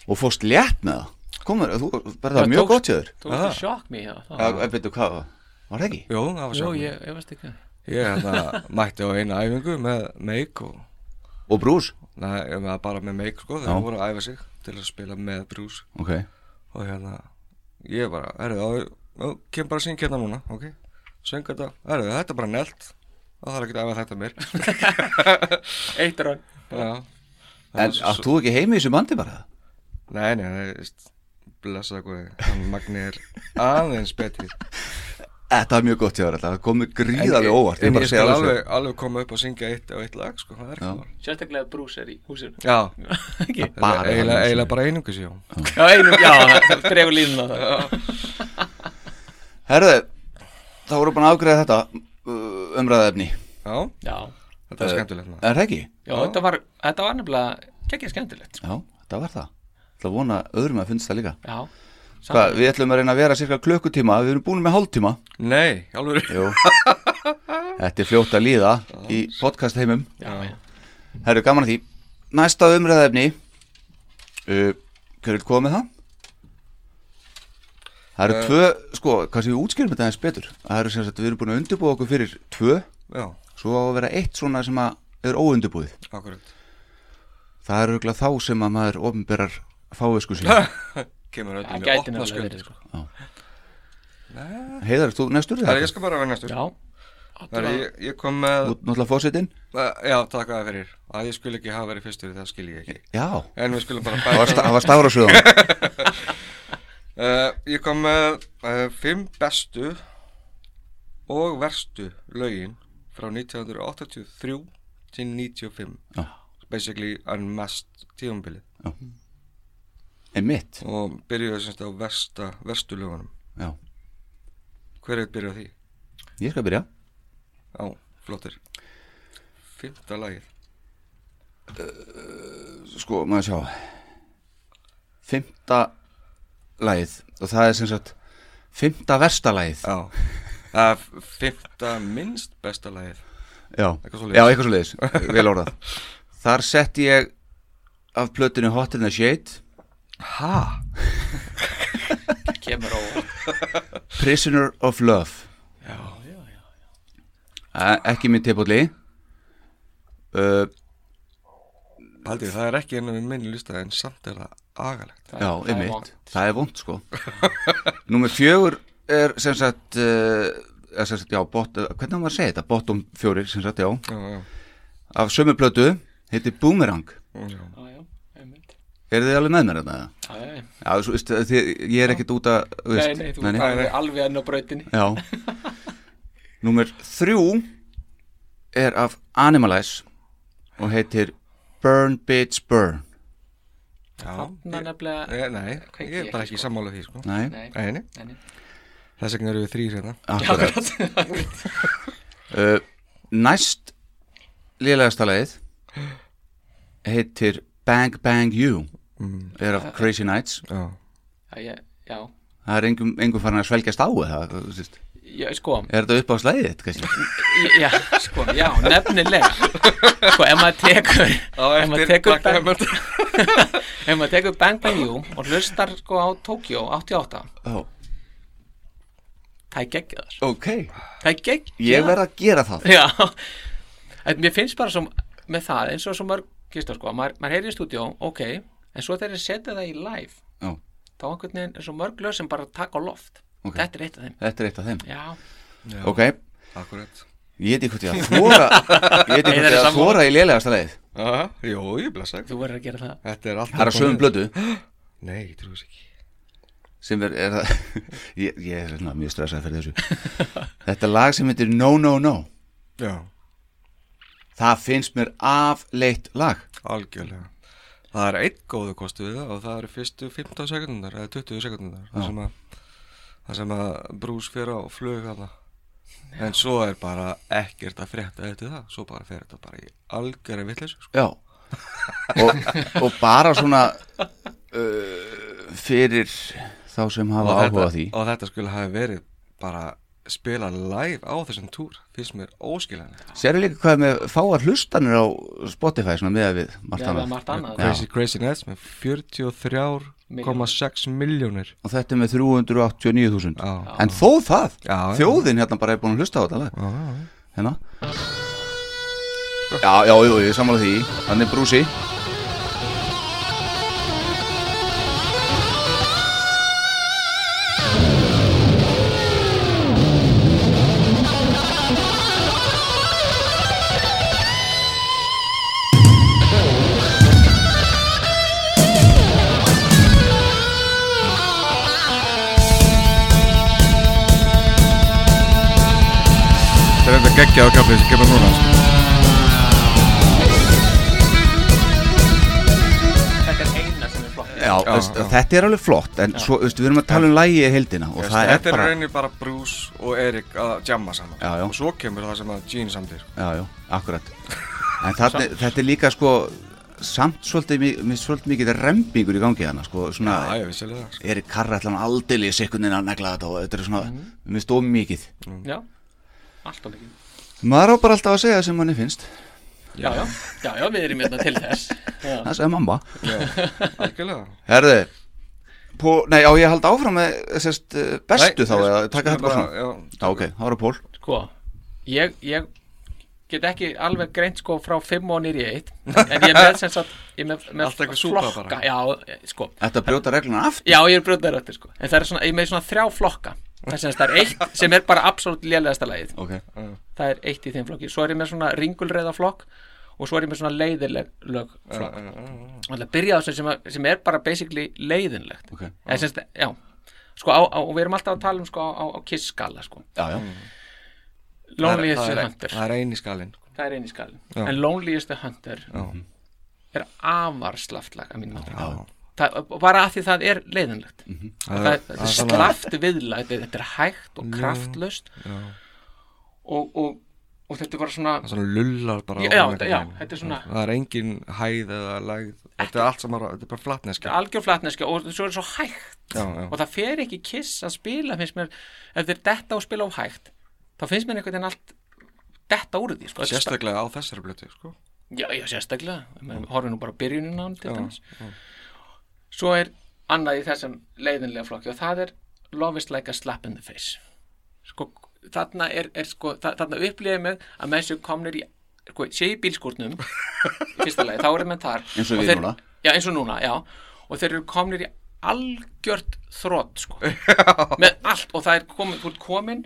og fórst létt með það? Komur, þú, bara það Já, mjög gott séður Þú veist að sjokk mér já, Já, en veitu hvað, var það ekki? Jú, það var Jú, sjálf ég, ég veist ekki Ég hérna, mætti á eina æfingu með meik og Og brús? Nei, ég með bara með meik sko þegar voru að æfa sig til að spila með brús Ok, og hérna ég bara, herru, þá kem bara að syngja hérna núna, ok? Syngja þetta, herru, þetta er bara nelt. Það þarf ekki að æfa þetta mér Eitt rann Já. En átt þú ekki heimi í þessu bandi bara? Nei, nei, nei, veist, blessa hvað hann Magni er aðeins betri. Þetta er mjög gott séður, þetta komið gríðarlega óvart. En bara ég segi skal alveg alveg, koma upp og syngja eitt á eitt lag, sko, það er ekki mál. Sérstaklega brús er í húsinu. Já, Ekki? Bara eiginlega, það. bara einungus, já. Já, einum, já, það dregur línuna það Herðu, þá voru búin að afgreða þetta uh, umræðaefni Já, Já, þetta er skemmtilegt maður. Er það ekki? já, þetta var, þetta var nefnilega geggja skemmtilegt sko. Já, þetta var það. Það að vona öðrum að finnst það líka. Já, Hvað, við ætlum að reyna að vera cirka klukkutíma Við erum búin með hálftíma. Nei, alveg Jú. Þetta er fljótt að líða í podcast heimum já, já. Herru, gaman að því. Næsta umræðaefni uh, Hver vil koma með það? Það eru tvö, sko, hvað sem við útskýrum þetta aðeins betur. Það eru sem sagt, við erum búin að undirbúa okkur fyrir tvö. Já, Svo á að vera eitt svona sem að er óundirbúið. Akkurat. Það eru örugglega þá sem að maður ofnberar fáisku sín Kemur öllum í opna skjöld sko. Heiðar, þú næstur? Það er ég skal bara vera næstur. Já, Það er ég, ég kom með Þú náttúrulega fósitinn? Já, takk að það fyrir. Að ég skul ekki hafa verið fyrstur Það skil ég ekki. Já, En við skulum bara bæta það var stafra sögum uh, Ég kom með uh, Fimm bestu Og verstu lögin Frá 1983 Til 95 Já. Basically unmest tíðumbilið Einmitt. Og byrjuðu semst á versta, verstu lögunum. Já, Hver er byrjuð á því? ég skal byrja. Já, flottir. Fymta lagið. Sko, maður sjá. Fymta lagið Og það er sem sagt Fymta versta lagið. Já. Fymta minnst besta lagið. Já. Já eitthvað svo leiðis Vel orðað. Þar setti ég af plötinu Hot in the Shade. Ha? kemur á Prisoner of Love. Já, Eh, Ekki minn tilbúli uh, Haldið, það er ekki innan minni lista en samt er það agalegt. Já, það er einmitt. Það er vond sko. Númer fjögur er sem sagt uh, er sem sagt, já, bot, hvernig á maður að segja þetta? Bottom fjórir, sem sagt, já. Já, já, Af sömu plötu, heitir Boomerang. Já. Já, já, einmitt. Er þið alveg með mér þetta? Já, já, já. Já, svo, veist, þið, ég er ekkert út að þú veist, Nei, nei, þú ert alveg, enn á brautinni. Já. Númer þrjú er af Animalize og heitir Burn Bitch Burn já. Þarna nefnilega Nei, ég er bara ekki sammála því sko. Nei, Nei, Nei, nei, nei, nei. þess vegna eru við þrýr hérna. Akkurat. Uh, Næst lélegasta lagið heitir Bang Bang You. Er af Crazy Nights. Já, Já, já, það er engum, engum farin að svelgjast á eða, þú veist. Já, sko. Er þetta upp á slæðið þitt, kannski? Já, sko, já, nefnilega. Sko, ef maður tekur Ef maður tekur bang, Ef maður tekur Bang Bang You og hlustar sko á Tokyo 88 Ó, Það er geggjaðar ok. Það er geggjað. Ég verð að gera það. Já, en mér finnst bara svo með það eins og svo mörg gistar sko, maður, maður heyri í stúdíó, ok en svo þegar ég setja það í live Já, þá einhvern veginn er svo mörg lög sem bara taka á loft Ok. þetta er eitt af þeim. Þetta er eitt af þeim. Já, ok, Akkurat. Ég veit ekki hvort ég að þóra ég veit ekki hvort ég að þóra í lélegasta lagið. Aha, Jú, ég blessa þú verður að gera það. Þetta er alltaf það er að sögum blödu Nei, ég trúi þess ekki. Sem er, er það, ég, ég er svona mjög stressað fyrir þessu. Þetta lag sem heitir No No No. Já, það finnst mér afleitt lag. Algjörlega. Það er einn góðu kostu við það og það eru fyrstu 15 sekundar eða 20 sekundar það sem að það sem að brús fyrir á flug hana en svo er bara ekkert að frétta eftir það, svo bara fer þetta bara í algjörði vitleysu sko. Já. Og, og bara svona uh, fyrir þá sem hafa og, áhuga því. og þetta skulle hafi verið bara spila live á þessum túr finnst mér óskiljanlega Sérðu líka hvað er með fáar hlustanir á Spotify svona með Já, við annað? margt annað Crazy Crazy Nets með 43,6 miljónir og þetta er með 389.000 Já. en þó það, Já, já. þjóðin hérna bara er búin að hlusta á þetta lag. hérna. Já, já, jú, ég sammála því. Brúsi. Það er þetta geggja á kaflið sem kemur núna sko. Þetta er eina sem er flott. Já, veist, já. þetta er alveg flott en svo, veist, við erum að tala um lægi í heildina og það er Þetta er bara rauninni bara Bruce og Erik að jamma saman. Já, já. og svo kemur það sem að Gene samtir já, já, akkurat. En þarna, þetta er líka sko samt svolítið, mi- mér finnst svolítið mikið rembingur í gangi hana sko, svona Já, ég vissi alveg það sko. Erik Karra ætla hann aldrei í sekundin að negla þetta og þetta er svona, mér finnst of mikið. Já, alltaf mikið maður á bara alltaf að segja sem manni finnst. Já, já, já, já, við erum hérna til þess. Já, það segja mamma. Herði, Pó, nei, á ég að halda áfram með sérst, eh, bestu Nei, þá eða taka þetta bara bara- svona? já. Já, ok, þá er það Pól. Sko ég, ég get ekki alveg greint sko frá 5 og nýri 1 en ég með sem sagt ég með, með flokka. bara. já, sko. Þetta brjóta regluna aftur? Já, ég er brjóðar eftir sko. En það er svona, ég með svona þrjá flokka Það það er eitt sem er bara absolutt lélegasta lagið. Ok, Það er eitt í þeim flokki. Svo er ég með svona ringulreiða flokk Og svo er ég með svona leiðileg flokk. Og það byrja á þessu sem, að- sem er bara basically leiðinlegt. Ok. Eða, sem sagt, Já. Sko, á, á, og við erum alltaf að tala um sko á, á kiss skala sko Loneliest er, Hunter. það er eini skalinn Það er eini skalin. En Loneliest Hunter Já. er afar slaft lag að mínum mati. Það, bara að því það er leiðinlegt. Það það, er- það það er er svona- slaft viðlag þetta, er- þetta er hægt og kraftlöst og, og, og þetta er bara svona Það er svona lullar bara Já, á já, já, þetta er svona- Það er engin hæð eða lægð. Þetta er allt bara, þetta er bara flatneski algjör flatneski og svo er það svo hægt. Og það fer ekki kiss að spila finnst mér, ef þeir detta og spila of hægt þá finnst mér einhvern veginn allt detta úr því sko. Þetta er sta- Sérstaklega á þessari blötu sko. Já, sérstaklega, mm. horfum nú bara á byrjunin á hann til Já, dæmis Svo er annað í þessum leiðinlega flokki og það er Love is like a slap in the face. Sko, þarna er, er sko, þa- þarna upplýðið mig að með þessu komnir í sko, sé í bílskúrnum í fyrsta lagi, þá er menn þar. Eins og Og við þeir, núna. Já, eins og núna, já. Og þeir eru komnir í algjört þrótt sko, með allt og það er komin, þú ert komin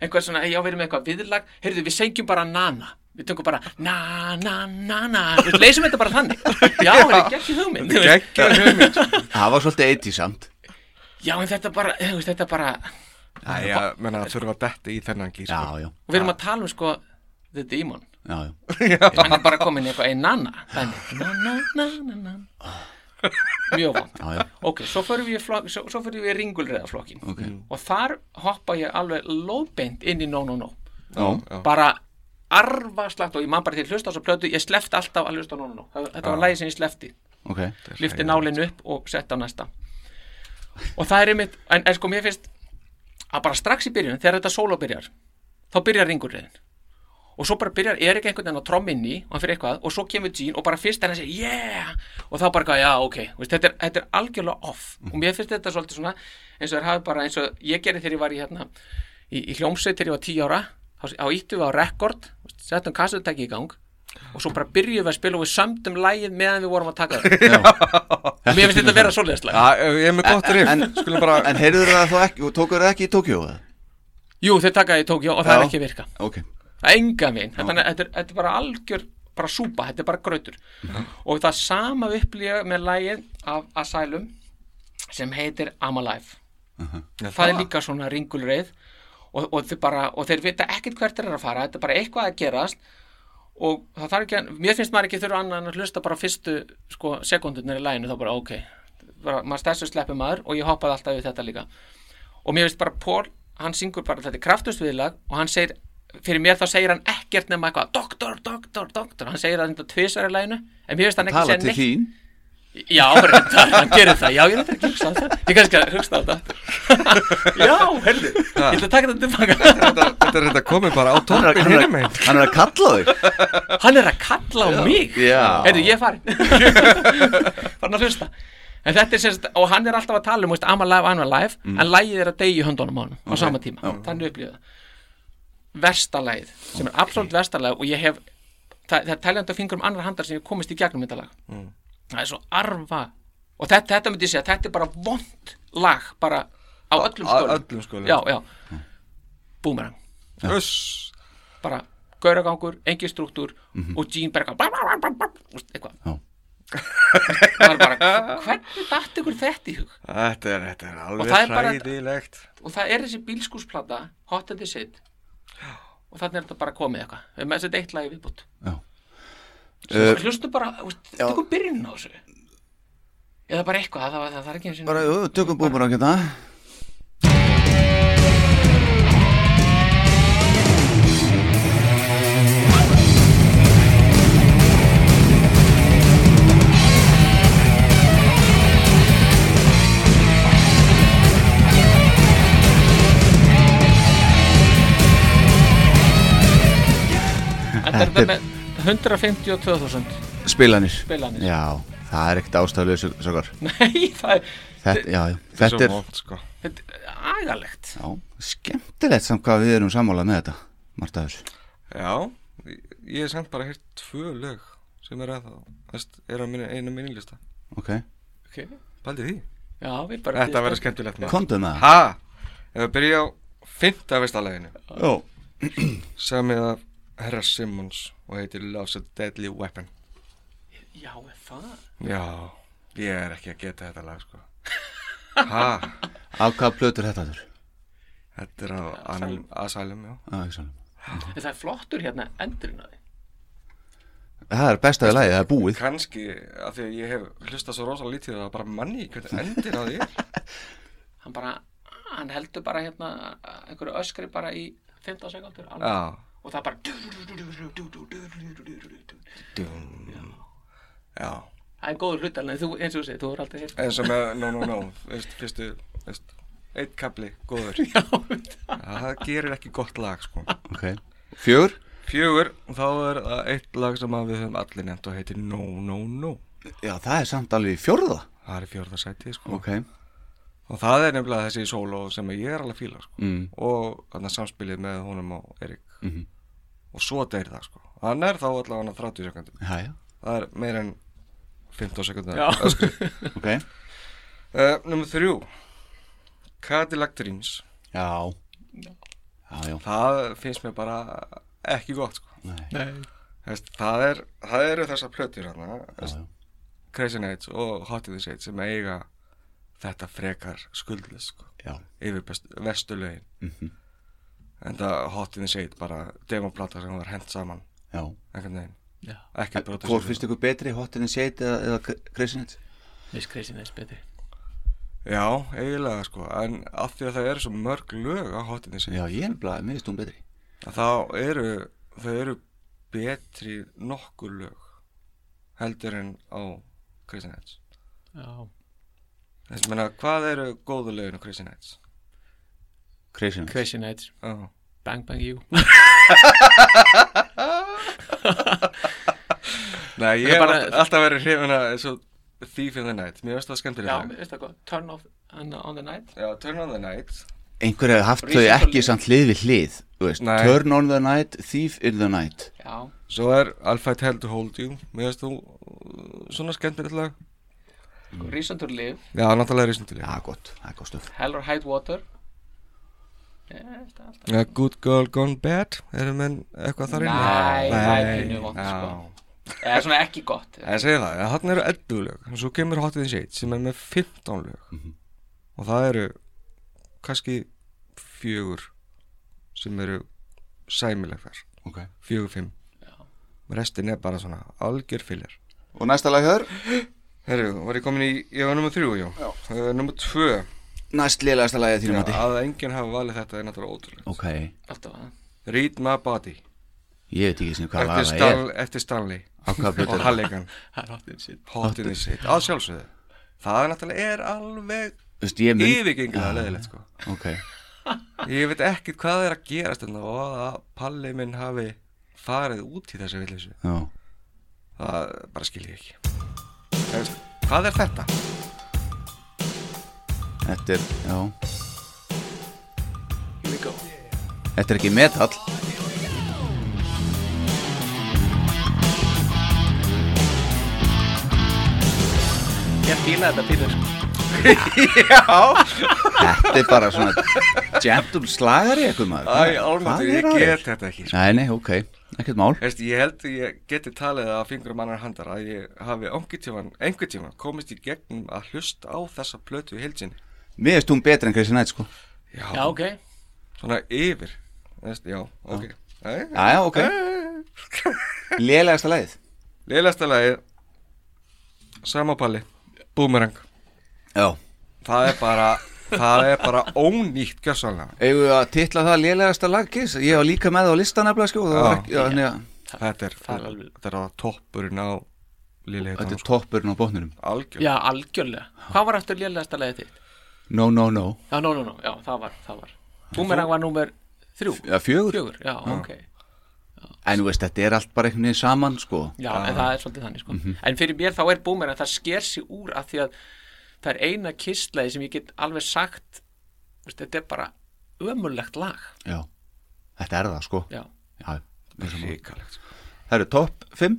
einhver svona, já, við erum með eitthvað viðlag. Heyrðu, við sengjum bara nana við tökum bara na, na, na, na. Við leysum þetta bara þannig. Já, það er ekki hugmynd. Það var svolítið 80 samt. já, en þetta bara, þetta bara Æja, menna að þurfa að detti í þennan Já, sko. já, og við erum að tala um sko The Demon. Já, já. Hann er bara komin í eitthvað ein nana þannig, na, na, na, na, na. Mjög vond. Já, já, ok, svo fyrir við, í flokk, svo, svo fyrir við í ringulreiðaflokkin ok. Og þar hoppa ég alveg lóðbeint inn í No No No. Já, já. Bara arfaslagt og ég man bara til að hlusta á þessu plötu ég slefti alltaf að hlusta No Það- þetta var lagi sem ég slefti, Ok, lifti nálinn upp og setti á næsta. Og það er einmitt en, en sko mér finnst að bara strax í byrjun þegar þetta sóló byrjar þá byrjar ringulreiðin og svo bara byrjar Erik einhvern veginn á tromminni og hann fyrir eitthvað og svo kemur Gene og bara fyrst hann að segja yeah! Og þá bara eitthvað, já ok, veist, þetta, er, þetta er algjörlega off. Og mér finnst þetta svolítið svona eins og þeir hafi bara eins og ég gerði þegar ég var í hérna í, í hljómsveit þegar ég var 10 ára þá, íttum við á rekord settum kassutæki í gang og svo bara byrjuðum við að spila og við sömdum lægið meðan við vorum að taka það. Mér finnst þetta að vera svoleiðis lag Já, ég er með gott riff. En- Skulum bara En heyrður það þá ekki, og tókur það ekki í Tókjó? eða? Jú, þeir taka það í Tókjó og það Já. er ekki virka. Ok, Það er enga veginn, þetta, er- þetta, er- þetta er bara algjör bara súpa, þetta er bara grautur. Og það sama upplýja með lægið af Asylum sem heitir I'm Alive. Það er líka svona ringulreið og, og, þeir bara, og þeir vita ekkert hvert þeir eru að fara þetta er bara eitthvað að gerast. Og það þarf ekki að, mér finnst maður ekki þurfa annað en að hlusta bara fyrstu sko, sekundunir í læginu þá bara ok, bara, maður stærstu sleppi maður og ég hoppaði alltaf við þetta líka. Og mér finnst bara Paul, hann syngur bara þetta kraftustviðlag og hann segir fyrir mér þá segir hann ekkert nema eitthvað doktor, doktor, doktor, hann segir það þetta tvisar í læginu en mér finnst hann ekki segja neitt Já, reyndar, hann gerir það. Já, ég er ekki hugsa á það. Ég kannski að hugsa á það Já, heyrðu. Ég ætla að taka þetta tilbaka. Þetta, þetta er þetta komið bara á Hann toppin hann, er, megin hann er að kalla þig. Hann er að kalla á mig? Já. Heyrðu, ég er farin Farin að hlusta. En þetta er sérst, og hann er alltaf að tala um, veist, I'm alive, I'm alive En lægið er að deyja í höndunum á hann á sama tíma. Þannig upplýða það. Versta lægið, sem er absolutt versta lægið Og ég hef, það, það er teljandi á fingurum annar handar sem ég komist í gegnum þetta lag Það er svo arfa. Og þetta, þetta myndi ég segja, þetta er bara vond lag Bara á öllum Á skölum öllum skölum. Já, já. Boomerang. Uss. Bara gauragangur, engin struktúr og Gene Berger eitthvað. Það er bara, hvernig datt ykkur þetta í hug? Þetta er, þetta er Og alveg það er bara- hræðilegt. Og það er þessi bílskúsplata Hot and the Shit. Og þannig er þetta bara komið eitthvað. Við erum með þessi eitt lagi viðbútt Já. Uh, hlustu bara, tökum byrjun á þessu. Eða bara eitthvað, það, það, það er ekki eins og Bara, jú, tökum búmur á geta en þetta er með 152.000 Spilanir. Spilanir. Já, það er ekkert ástæðulega sögur nei, það er Þetta, já, já, Þetta er er vond sko. Þetta er agalegt. Já, skemmtilegt samt hvað við erum sammálað með þetta Marta þessu Já, ég- hef samt bara heyrt tvö lög sem er að það er á minni, einu minnilista. Ok, okay. Baldi því? Já, við bara Þetta verður skemmtilegt maður. komdu með það. Ha, ef við byrja á fymta vistaleginu Já, Samið af Herra Simmons og heitir Love's a Deadly Weapon. Já, er það? Já, ég er ekki að geta þetta lag sko. Ha, af hvað plötur þetta þurr? þetta er á Asylum, Asylum já. Sannum En það er flottur hérna endurinn að því. Það er bestaði lagi, það er búið. Kanski, af því að ég hef hlustað svo rosalega lítið að bara manni hvernig endir á því Hann bara, hann heldur bara hérna einhverju öskri bara í 15 sekundur alveg. Já, og það bara já Það er góður hlut alveg, þú, eins og þú segir, þú er aldrei heilt eins og með No No No veist, fyrstu, veist, eitt kapli góður Já, það gerir ekki gott lag sko Ok, fjögur? Fjögur, þá er það eitt lag sem að við höfum allir nefnt og heitir No No No Já, það er samt alveg í fjórða Það er í fjórðarsæti sko Ok, og það er nefnilega þessi sóló sem ég er alveg fíla sko mm. og þannig samspilið með honum og Erik Mhm. og svo deyr það sko. Hann er þá allavega 30 sekundum já, já, það er meir en 15 sekundum Já. ok. Uh, Númer þrjú. Cadillac Dreams. Já, já, já það finnst mér bara ekki gott sko. Nei. Þess, það, er, það eru þessar plötur já. Crazy Nights og Hot in the Shade sem eiga þetta frekar skuldlist sko. Já, yfir best, vestu lögin. Mhm. En það Hot in the Shade bara demoplata sem var hent saman. Ekki brota Hvor finnst ykkur betri, Hot in the Shade eða, eða? Miss Crazy Nights betri. Já, eiginlega sko. En af því að það eru svo mörg lög á Hot in the Shade Já, ég er bara, mér finnst hún betri. Að þá eru þau eru betri nokkur lög heldur en á Crazy Nights. Já. Þess að menna hvað eru góðu lögin á Crazy Nights Crazy Nights. Crazy Nights. Já. Bang Bang You. Nei, ég hef bara- bara... alltaf verið hrifin að eins og Thief in the Night, mér finnst það Já, skemmtilega veist það hvað Turn off on, on the night. Já, Turn on the Night. Einhver hefði haft þau Reason for ekki samt hlið við hlið þú veist. Turn on the night, Thief in the night. Já, Svo er I'll Fight Hell to Hold You. Mér finnst þú uh, svona skemmtilegt lag. Reason to Live Já, náttúrulega er ísnum til Já, gott, það er gott stöf Hell or High Water Það Já, Good Girl Gone Bad Erum menn eitthvað þar inni? Nei, það er pínu vont, já. sko. Eða svona ekki gott Ég segi það, hann eru 11 lög og svo kemur Hot in the Shade sem er með 15 lög. Mhm. og það eru kannski fjögur sem eru sæmileg þar. Ok. Fjögur, fimm. Restin er bara svona algjör fyllir Og næsta lag hér? Herru, var ég komin í, ég var nummer þrjú, já, já. Uh, nummer tvö, Næst liðlegasta lagið þínum já, mati. að enginn hafa valið þetta er náttúrulega ótrúlega Ok, Alltaf að. Read My Body. Ég veit ekki sem hvað eftir, lag það er. Stan, eftir Stanley. Á hvað og blötu er það? Halligan. Það er hotinn sitt. Hot in the Shit, að sjálfsögðu. Það er náttúrulega er alveg Þú veist, ég mynd yfirgengilega leðilegt sko. Ok, ég veit ekkert hvað er að gerast þarna og að Palli minn hafi farið út í þessu villisu já. Það bara skil ég ekki. Þú veist, hvað er þetta? Þetta er, já. Here we go. Þetta er ekki metall. Ég fíla þetta fyrir sko. Þetta er bara svona gentle slagari eitthvað maður. Æ, er ég get þetta ekki sko. Nei, nei, ok, ekkert mál. Veist, ég held að ég geti talið að fingurum annar handar að ég hafi einhvern tíman komist í gegnum að hlusta á þessa plötu í heilsinni Mér finnst hún betri en Chrissy Knight sko. Já, Já, ok. Svona yfir. Veist, já, ok. Já, já, ok. Lélegasta lagið? Leilasta lagi Samapalli Boomerang. Já. Það er bara Það er bara ónýtt gjössalega Eigum við að titla það lélegasta lag Kiss? Ég var líka með það á listan nefnilega sko Þetta er, þetta er að toppurinn á Lili Þetta er toppurinn á botninum. Algjör Já, algjörlega. Hvað var aftur lélegasta leiðið þitt? No, no, no. Já, no, no, no, já, það var, það var. Boomerang var númer þrjú. Já, fjögur? Fjögur, já, ok. En þú veist, þetta er allt bara einhvern veginn saman sko. Já, en það er svolítið þannig sko. En fyrir mér þá er Boomerang, það sker sig úr af því að það er eina kistlaði sem ég get alveg sagt veist, Þetta er bara ömurlegt lag. Já, þetta er það sko. Já, Já, við saman. Ríkalegt sko. Það eru topp 5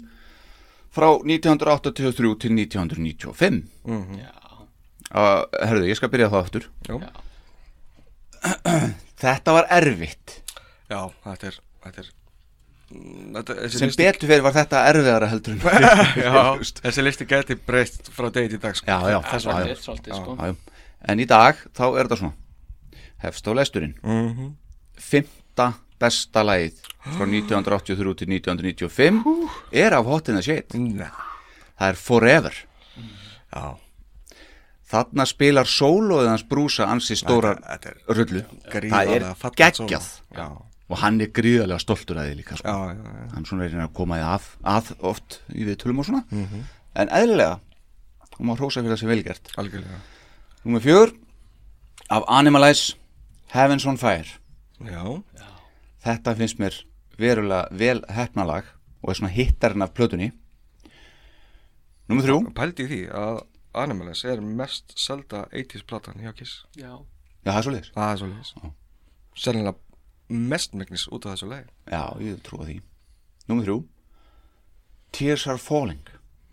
frá 1983 til 1995 já, uh, Herðu, ég skal byrja það aftur. Já, Þetta var erfitt. Já þetta er Þetta er mm, þetta, sem listi- betur fyrir var þetta erfiðara heldur en Já, þessi listi geti breyst frá degi til dag sko. já, já, það er þess að svolítið, svolítið sko. Já, já. En í dag, þá er þetta svona. Hefst á lesturinn. Mhm. Fymta besta lagið frá 1983 til 1995 er af Hot in the Shade. Ná, Það er Forever. Já, Þarna spilar sólóðið hans brúsa ansi stóra rullu. Það er geggjað. Já, og hann er gríðarlega stoltur að því líka sko. já, já, já. hann svona er að koma að, að oft í við tölum og svona. En eðlilega hún má hrósa fyrir þessi velgert algjörlega. Númer fjögur af Animalize Heavens on Fire. Já, þetta finnst mér verulega vel hefnalag og er svona hittarinn af plötunni. Númer þrjú. Pældi því að Animalize er mest selda 80s platan hjá Kiss. Já, Já, það er svo liðis Það er svo leiðis Sennilega mestmegnis út af þessu lagi. Já, ég trúa því. Númer þrjú. Tears are falling.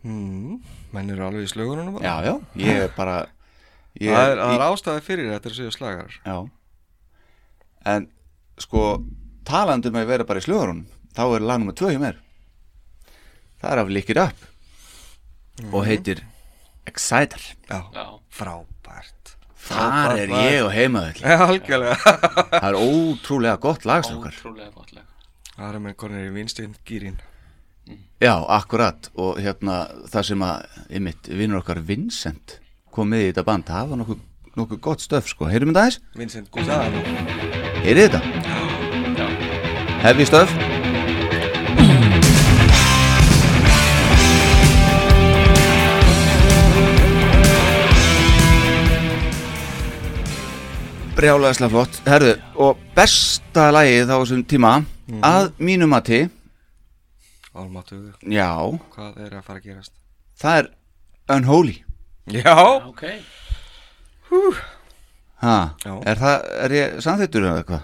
Mm, Menn eru alveg í slögunum bara Já, já, ég er bara ég, Það er, það er ástæði fyrir þetta séu slagarar Já. En sko talandi um að vera bara í slöðurunum þá er lag nummer tvö hjá mér. Það er af Lick It Up. Og heitir Exciter. Já, já, frábært. Þar er ég og Já, algjörlega. Það er ótrúlega gott lagstrákar ótrúlega gott lag. Það er með konir í vinstinn gýrin Já, akkurat. Og hérna það sem að einmitt vinnur okkar Vincent kom með í þetta band það var nokkuð nokkuð gott stöf sko, heyrum við það aðeins? Vincent Guzano Heyrið þetta? Hefði stöf? Brjálæðislega flott. Herðu, og besta lagið á þessum tíma að mínum mati Almáttugur, já, hvað er að fara að gerast? það er Unholy. Já, Ok, ha, Já. er það, er ég samþýttur eða eitthvað?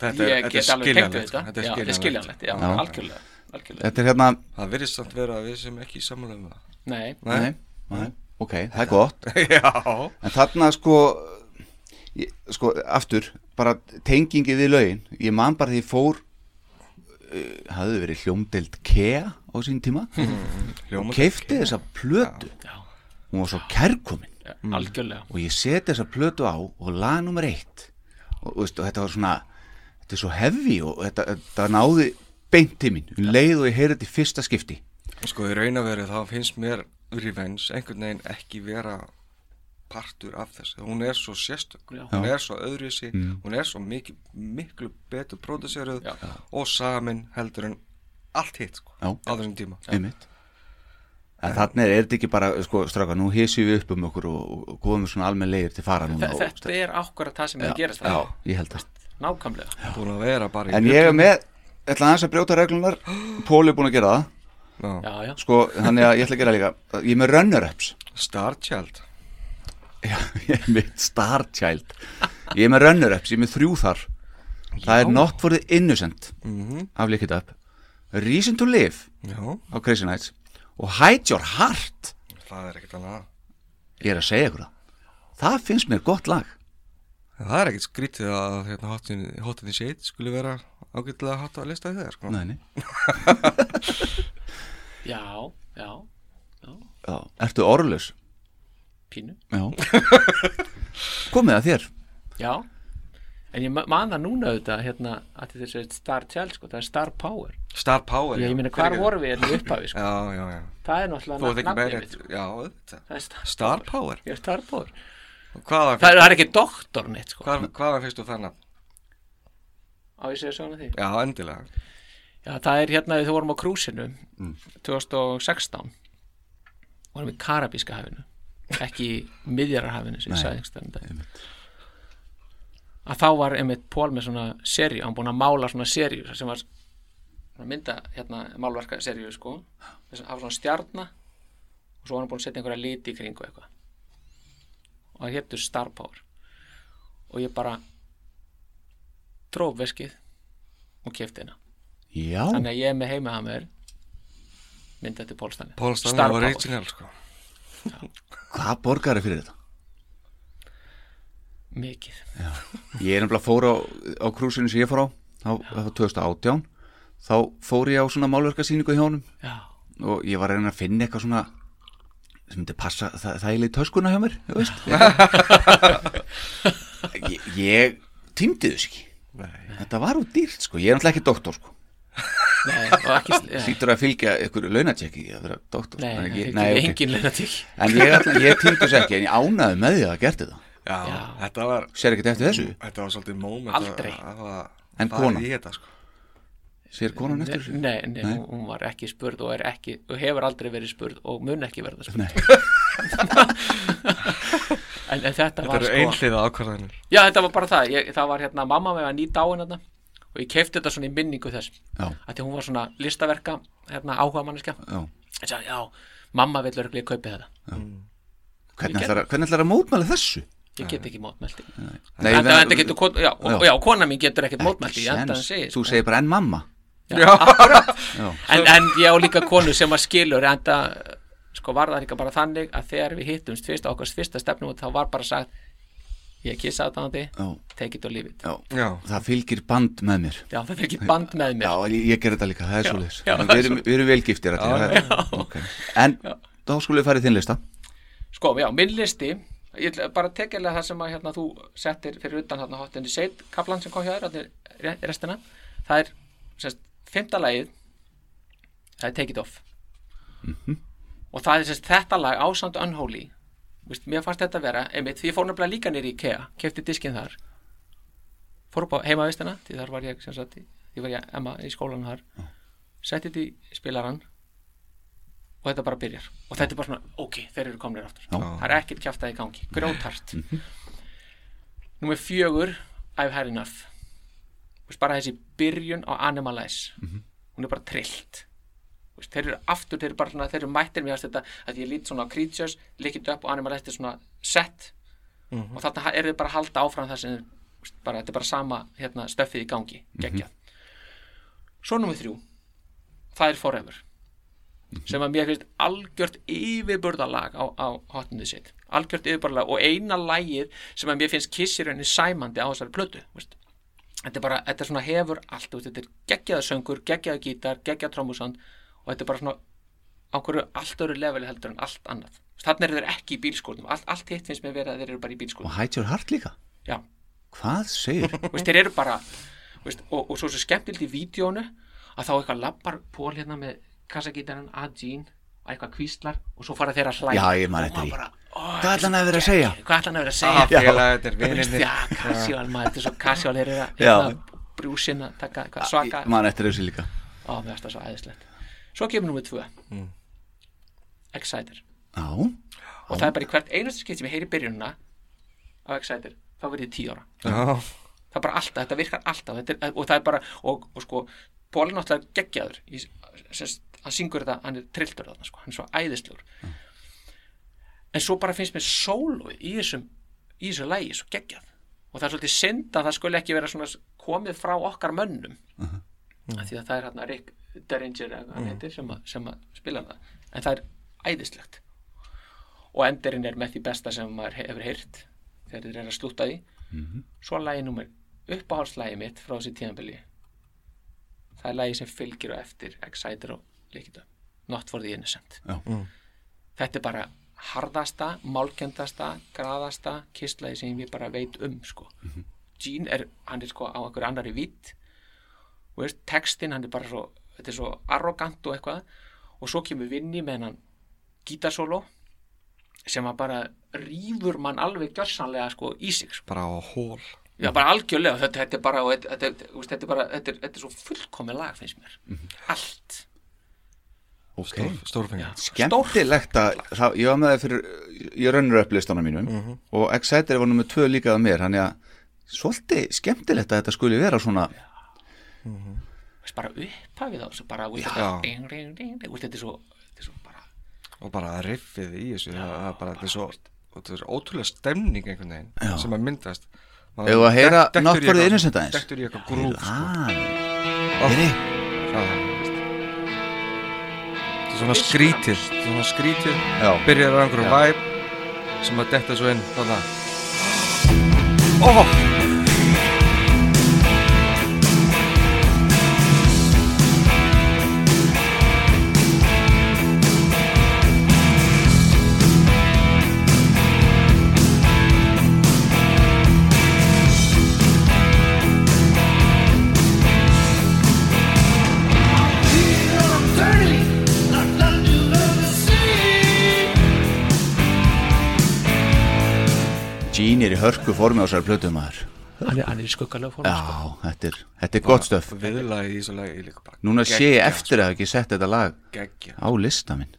þetta er, þetta er skiljanlegt þetta. er skiljanlegt. já, Já. algjörlega Algjörlega, Þetta er hérna, Það virðist samt vera að við sem ekki sammála um það. Nei, nei, nei, ok, það er gott. Já. En þarna sko ég, sko aftur bara tengingi við lögin. Ég man bara því fór uh, hafði verið hljómdelt Kea á sín tíma. Og keifti þessa plötu. Já, hún var svo kærkomin. Já algjörlega. Og ég seti þessa plötu á og lag nummer eitt. Og, veist, og þetta var svona þetta er svo heavy og þetta, þetta náði beint til mín. Um leið og ég heyrði þetta í fyrsta skipti. Sko í raun að veru þá finnst mér Revenge einhvern veginn ekki vera partur af þessu. Hún er svo sérstök, Já. hún er svo öðruvísi. Hún er svo mikið, miklu betur pródusseruð Já. og samin heldur en allt hitt sko, Já. á þessum tíma. Einmitt. En þannig er þetta ekki bara, sko, straka, nú hissum við upp um okkur og, góðum við svona almenn leir til fara núna Þe- og, Þetta er ákvarða það sem er að gerast Já, það ég held það Nákvæmlega. Búin að vera bara í En ég er með, ætla aðeins að brjóta reglunar Póli er búin að gera það. Já. Já, já, Sko, þannig að ég ætla að gera líka. Ég er með runner-ups. Starchild Já, ég er með Starchild. Ég er með runner-ups, ég er með þrjú þar. Það er Not for the Innocent. Af Lick It Up. Reason to Live Já, á Crazy Nights. Og Hide Your Heart. Það er ekkert annað. Ég er að segja ykkur það. Það finnst mér gott lag. Það er ekkert skrítið að hérna, Hot in, the Shade skulle vera ágætlega hatt að lista þeir sko. Nei, nei. Já, já, Já, ertu orðlaus? Pínu. Komið að þér. Já, en ég ma- man það núna auðvitað hérna að þetta er Star Child sko, það er Star Power. Star Power Ég, ég meina, hvar vorum við hérna í upphafi sko? Já, já, já. Það er náttúrulega mitt, sko. Star, Star Power. Ég er Star Power. Hvaðan Það er, er ekki doktor neitt sko. Hvað, hvaðan fyrstu nafn? á ég segja svona því? Já, endilega. Já, það er hérna við vorum á krúsinu 2016 vorum í Karabíska hafinu ekki miðjararhafinu sem ég sagði einhvers staðar um að þá var einmitt Pól með svona seríu, hann búin að mála svona seríu sem var svona mynda hérna málverka seríu sko. Þess að hafa svona stjarna og svo var hann búin að setja einhverja liti í kringu eitthvað. Og það héttur Star Power. Og ég bara tróf veskið og kefti hérna Já, þannig að ég er með heima að mér myndi eftir Pól Stanley. Paul Star Stanley var Power. original sko hvað borgar er fyrir þetta? mikið. Ég er nefnilega fór á, á krúsinu sem ég fór á þá, það var 2018 þá fór ég á svona málverkasýningu hjá honum. Já, og ég var að reyna að finna eitthvað svona sem myndi passa það, það í töskuna hjá mér þú veist. Ég, ég týndi þess ekki. Nei. þetta var úr dýrt sko, ég er náttúrulega ekki doktor sko hlýtur að fylgja ykkur launatjekki að vera doktor. Nei, en nei, ekki, nei, nei, engin leina til en ég, ég týndi þess ekki en ég ánaði með því að það gerti það Já, Já. þetta var sér ekkert eftir þessu, Þetta var svolítið moment Aldrei. að hafa En farið kona? í þetta sko. Sér konan eftir þessu? Nei, nei, Hún, var ekki spurð og er ekki og hefur aldrei verið spurð og mun ekki verða spurð. Nei. en, en þetta Þetta var eru sko einhliða ákvarðanir. Já, þetta var bara það, ég, það var hérna mamma með að ný dáin hérna og ég kefti þetta svona í minningu þess já, að því hún var svona listaverka hérna áhuga manneska já. Ég sagði, já, mamma vil örgulega kaupi þetta. Hvernig ætlar, að- hvernig ætlar að mótmæla þessu? Ég get ekki mótmælti en það já, og, já, kona mín getur ekkert mótmælti segja þú segir bara en mamma. Já, en, en ég á líka konu sem að skilur enda sko var það líka bara þannig að þegar við hittumst fyrst á okkar fyrsta stefnum þá var bara sagt ég aðdáðandi, já, take it or leave it. Já. Já, það fylgir band með mér. Já það ekki band með mér. Já, ég, ég ger þetta líka, það er svo leis já, Við erum, við erum velgiftir allir, það okay. En þá skulle við fara í þinn lista. Sko, já, minn listi ég bara tekjulega það sem að hérna, þú settir fyrir utan hérna hotinni seit kaplan sem kom hjá þér, restina. Það er, sérst, fymta lagið. Það er Take It Off. Og það er sérst þetta lag Ásamt Unholy Vist, mér fannst þetta vera, einmitt, því ég fór nefnilega líka nýri í IKEA, kefti diskinn þar. Fór upp á heimavistina því þar var ég, sem sagt, því var ég Emma í skólanum þar. Setti þetta í spilaran og þetta bara byrjar. Og þetta er bara svona, ok, þeir eru komnir aftur. Það er ekkert kjaftaði í gangi, grótart Númer fjögur I've had enough. Vist, bara þessi byrjun á Animalize. Hún er bara trillt þeir eru aftur, þeir eru bara svona þeir eru mættir mér að þetta, að ég lít svona á Creatures líkit upp og Animalize er svona set. Og þarna eru þeir bara að halda áfram það sem bara, þetta er bara sama hérna, stöffið í gangi, geggjað. Svo númer þrjú það er Forever sem að mér finnst algjört yfirburðalag á, á hotnið sitt. Algjört yfirburðalag og eina lagið sem að mér finnst kissir henni sæmandi á þessari plötu veist. þetta er bara, þetta er svona hefur allt þetta er geggjaða söngur, geggjaða gítar geggjaða trómusand og þetta er bara svona á hverju allt öru leveli heldur en allt annað. Þannig er þeir ekki í bílskórnum allt, allt hitt finnst mér verið að þeir eru bara í Og bílskórnum Hide Your Heart líka? Já, Hvað segir? veist, þeir eru bara veist, og, og svo svo skemmtilt í vídjónu að þá eitthvað lappar Pól hérna með kassagítarinn að Jean að eitthvað kvíslar og svo fara þeir að hlæja. Já, ég man Og ó, Hvað þetta er ætla hann svo að vera að geggjað. segja? hvað ætla hann að vera að Ah, segja? félag, þetta er vinninni já, casual maður, þetta er svo casual þeir eru að hérna, brúsin að taka svaka. Ég man eftir þessu líka. Á, mér finnst það svo æðislegt svo kemur nummið tvö. Exciter. Já, og það er bara í hvert einustu skipt sem ég heyri byrjunina á Exciter, þá verð ég tíu ára. Já, það er bara alltaf, þetta virkar alltaf þetta er, og það er bara, og, og sko Pól er náttúrulega geggjaður í, sest, hann syngur þetta, hann er trilltur þarna sko, hann er svo æðislegur. En svo bara finnst mér sólóið í þessum í þessu lægi svo geggjað. Og það er svolítið synd að það skulle ekki vera svona komið frá okkar mönnum af því að það er hérna Rick Derringer hann heitir sem, að, sem að spila það en það er æðislegt. Og endirinn er með því besta sem maður he- hefur heyrt þegar þeir eru að slúta því svo lagi númer uppáhaldslægi mitt frá þessi tíðanbili það er lagi sem fylgir á eftir Exciter og Líkita Not for the Innocent. Já. þetta er bara harðasta, málkendasta graðasta kistlægi sem ég bara veit um sko. Gene er, hann er sko á einhverju annari vitt og veist, textin hann er bara svo þetta er svo arrogant og eitthvað. Og svo kemur vinni með hann gítarsóló sem að bara rýfur mann alveg gjörsanlega sko í sig sko. bara á hól Já, bara algjörlega, þetta, þetta er bara þetta, þetta, er bara, þetta er, þetta er svo fullkomið lag finnst mér, allt. Ok. Stórfengjum Skemmtilegt að það, ég var með það fyrir ég rönnur upp listana mínum og Exciter var nummið tvö líka að mér þannig að svolítið skemmtilegt að þetta skuli vera svona veist, bara upphafið á þessu bara, Já. ding, ding, ding, þetta er svo, þetta er svo bara og bara riffið í þessu það, það er bara, þetta er svo þetta er ótrúlega stemning einhvern veginn sem að myndast. Ef að heyra Innocent aðeins? dettur í eitthvað grúf sko. ah, er. Þetta er svona skrítið. þetta er svona skrítið. Já. byrjar á einhverju væp sem að detta svo inn þannig ó. Gene hörku formi á sér plötu maður. Hann er, hann er í skuggalega form sko. Já, þetta er, þetta er gott stöf. Viðlagi í þessu lagi líka bara Núna sé ég eftir að hafa ekki sett þetta lag geggja á lista minn.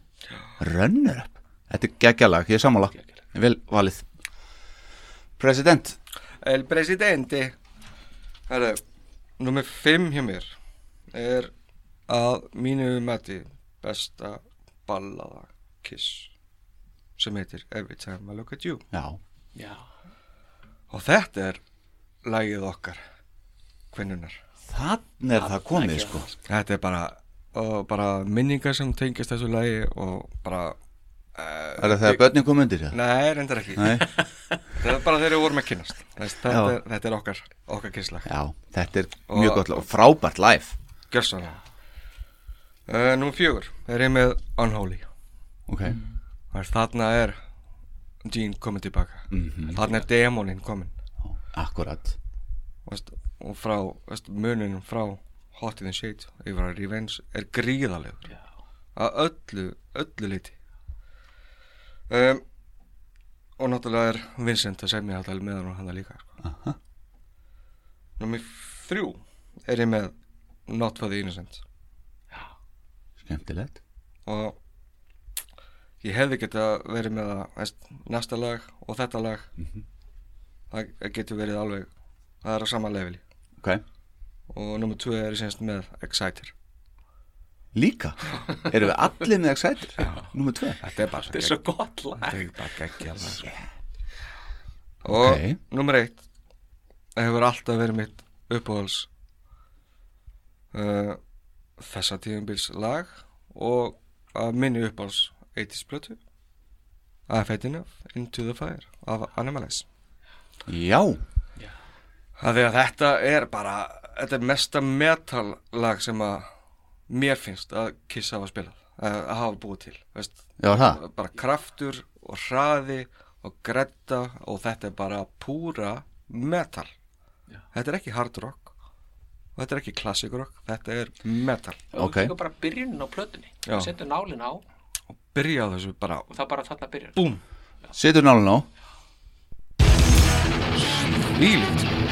Runner up Þetta er geggjalag, ég er sammála. Vel valið. President. El Presidente. Herra, nummer 5 hjá mér er að mínu mati besta ballaða Kiss sem heitir Every Time I Look At You. Já, já, og þetta er lagið okkar kvinnunar þannig er það komið ekki sko. þetta er bara, og bara minningar sem tengist þessu lagi og bara uh, Er það þegar börnin kom undir það? Nei, reyndar ekki. Nei, Það er bara þegar við vorum að kynnast. Þess, þetta, er, þetta er okkar, okkar já, þetta er Og- mjög gott og frábært live. Gjörsanlega uh, Númer fjögur. Er ég með Unholy? Ok, og þarna er Gene komin tilbaka. Mhm. þarna er demonin komin akkurat. Veist, og frá, munin frá Hot in the Shade yfir að Revenge er gríðalegur að öllu, öllu liti um, og náttúrulega er Vincent að semja þetta með hann og hann líka sko. Aha. Númer þrjú er ég með Not for the Innocent. Skemmtilegt. Og ég hefði geta verið með það næsta lag og þetta lag. Það getur verið alveg það er á sama leveli. Ok, og nummer 2 er ég semst með Exciter. Líka? Erum við allir með Exciter? Númer tvö? Þetta er bara þetta er svo gott lag. Þetta er bara geggja lag. Og Ok. nummer 1 hefur alltaf verið mitt uppáhals uh, þessa tíðanbils lag og að minni uppáhals 80s plötu að Fade Enough Into the Fire af Animalize. Já, að þetta er bara þetta er mesta metal lag sem að mér finnst að Kiss hafa spilað að, að hafa búið til veist, já það? Bara kraftur og hraði og gretta og þetta er bara púra metal. Þetta er ekki hard rock. Og þetta er ekki classic rock. Þetta er metal. Og Ok. okay. bara byrjunin á plötunni Já. setur nálin á og byrja á þessu bara og það bara þarna byrjar. Búm, Setur nálun á. Lílíkt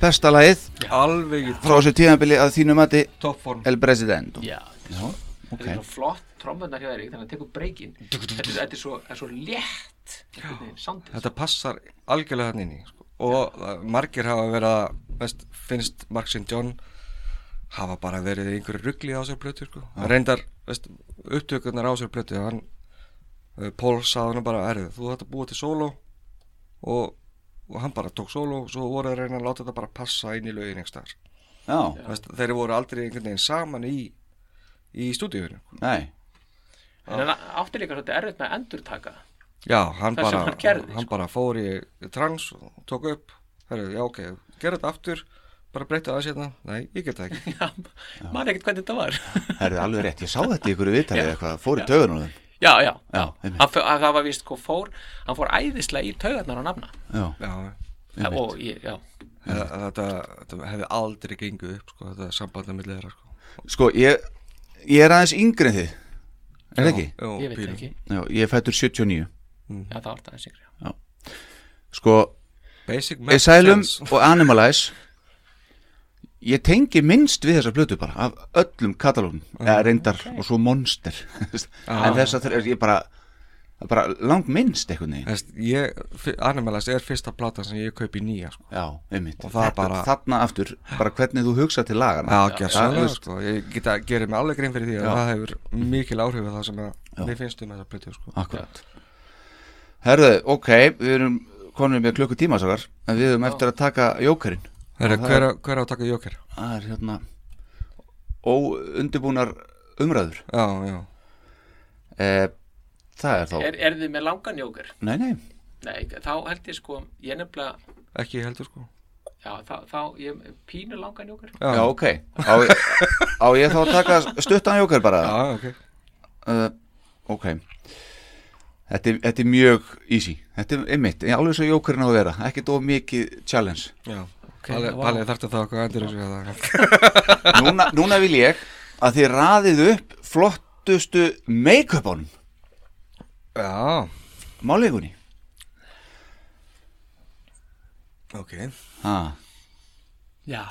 besta lagið. Alveg í frá þessu tíðanbili að þínu mati. El Presidente. Já, Já, ok. Þetta er svo flott trommunar hjá Erik þannig að hann tekur breykin þetta, er- þetta er svo, er svo létt soundið. þetta passar algjörlega hann inn í sko. og uh, margir hafa verið að veist, finnst Mark St. John hafa bara verið í einhverju ruggli á sér plötu sko. reyndar veist, upptökurnar á sér plötu hann, uh, Paul sagði hann bara erðu, þú þetta búið til solo og, og hann bara tók solo og svo voru að reyna að láta þetta bara passa inn í lögin einhverstaðar þeir voru aldrei einhvern veginn saman í í stúdíunum nei. En hann átti líka svolítið erfitt með að endurtaka. Já, hann bara, hann gerði, sko. bara fór í trans og tók upp. Herru, já ok, gerði þetta aftur. Bara breytta það sérna, nei, ég get það ekki. Já, maður ekkert hvernig þetta var. Það er alveg rétt, ég sá þetta í ykkur viðtalið eða eitthvað, fór í taugunum þeim Já, já, Já, já. Hann, það var vist sko fór hann fór æðislega í taugarnar á nafna. Já, já, og ég, já, þetta, þetta, þetta hefði aldrei gengur upp sko, þetta sambandið milli þeirra sko. sko, ég, ég er aðeins yngri en þið. Er það ekki? Jú, ég veit ekki. Já, ég fættur 79 Já, það var það eins ykkur Sko, Asylum og Animalize Ég tengi minnst við þessa plötu bara Af öllum katalónum. Eða reyndar og svo Monster. En þess að þeir, ég bara það er bara langt minnst einhvern veginn. Þess, ég, fi- Animalist er fyrsta platan sem ég kaupi nýja sko. Já, einmitt. Og það Þetta- bara- Þarna aftur, bara hvernig þú hugsa til lagana Já, það, gerðsannlega veist, sko. Ég get að gera mig alveg grein fyrir því að það hefur mikil áhrif á það sem að Já. mér finnst um þessa plötu sko. Akkurat. Herðu, ok, við erum konum með klukku tímasakar En við erum eftir að taka jókerinn Hver, á- hver á að taka Joker? Það er hérna Óundibúnar umræður. Já, já. Eh, Það er þá er, er þið með langan jóker? Nei, nei, Nei, þá held ég sko ég nefnilega, Ekki heldur sko. Já, þá, þá ég pínu langan jóker já, ok. Á, á ég þá að taka stuttan jóker bara? Já, ok. Uh, Ok. Þetta er, þetta er mjög easy. Þetta er einmitt, ég alveg svo jókerinn á að vera. Ekkert of mikið challenge. Já, Vá. Palli þarfti þá eitthvað endur þessu það núna, núna vil ég að þið raðið upp flottustu make-upunum Já, Máleikunni ok. Ah, Já,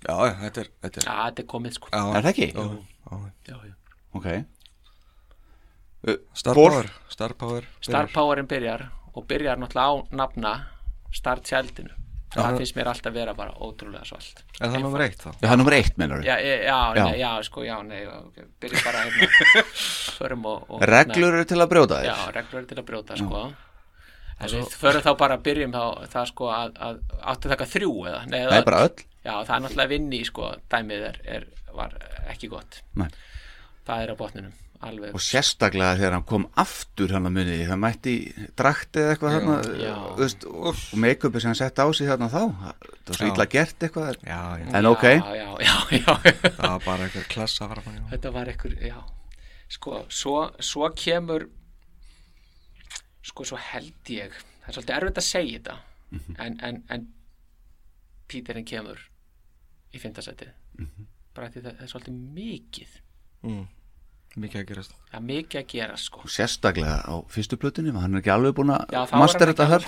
Já, þetta er, þetta er já, þetta er komið sko. Já, Er það ekki? Já, já. Ok. Star Ból. Power Star Power Star byrjar. Powerinn byrjar og byrjar náttúrulega á nafna Star Childinu það Já. finnst mér alltaf vera bara ótrúlega svalt Er það nummer eitt þá? Já, það er nummer eitt, mennur já, já, já, Já. Nei, já, sko, já, nei okay. byrja bara hérna förum og, og Reglur eru til að brjóta já, þér reglur eru til að brjóta, sko en við förum þá bara að byrjum þá það sko að, að áttu taka þrjú eða, nei, Nei, bara öll já, það er náttúrulega vinni, sko, dæmið er, er var ekki gott Nei. það er á botninum, alveg. Og sérstaklega þegar hann kom aftur hann að muni Það mætti í drakt eða eitthvað þarna veist, Og, make-upi sem hann sett á sig þarna þá Það var svo illa gert eitthvað Já, já, En ok, já, já, já, já. það var bara eitthvað klassa þetta var einhver, já. Sko, svo, svo kemur sko, svo held ég það er svolítið erfitt að segja þetta en, en, en Píterinn kemur í fyndasettið bara því það, það er svolítið mikið. Mm. Mikið að gerast. Er mikið að gera sko. Og sérstaklega á fyrstu plötunni Hann er ekki alveg búin að er master hann þetta þar.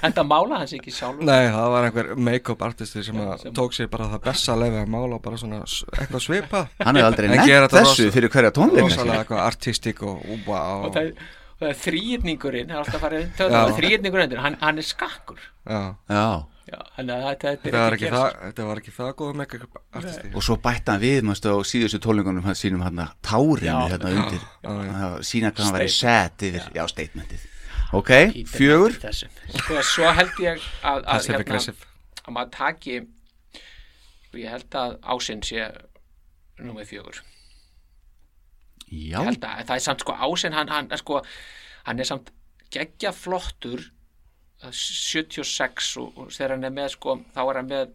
Þetta mála hans ekki sjálfur. Nei, það var einhver make-up artisti sem, að sem- tók sér bara það besta lefi að mála bara svona eitthvað svipa. Hann er aldrei nefnt þessu rosa- fyrir hverja tónleika Rosalega eitthvað artistik og úba og og, það, og það er þrýðningurinn það er alltaf þrýðningurinn undir, hann, hann er skakkur. Já, Já Já, að þetta, þetta þetta var ekki ekki það það Þetta var ekki það góð make-up artisti Og svo bætti hann við, mástu, á síðustu tónleikunum hann sínum hann tárinu Já, hérna undir. Já, sína hvað hann væri set yfir, já, statementið. Ok, Peter fjögur. sko, svo held ég að, að, aggressive. að maður taki og ég held að ásinn sé númer fjögur. Já, að það er samt sko ásinn hann, hann, sko, hann er samt geggja flottur að 76 og, og þegar hann er með sko, þá er hann með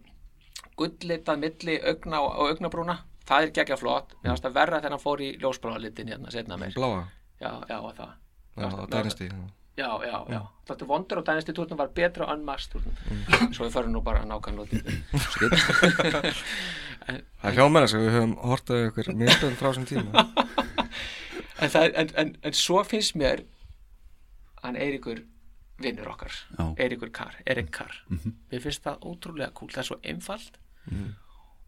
gullitað milli augna og, og augnabrúna það er geggja flott, mér fannst að verra þegar hann fór í ljósbráðalitin hérna setna meir. Bláa, já, já, og það. Já, á dænisti já, já, já, þetta vondur og dænisti túrnum var betra á unmasked túrnum svo við förum nú bara nákvæm út í Það er hljómar þess að við höfum hortað ykkur myndbönd frá þessum tíma. En, það, en, en, en svo finnst mér hann Eiríkur vinnur okkar. Já. Mhm. Eiríkur Carr, Erik Carr mér finnst það ótrúlega cool, það er svo einfalt.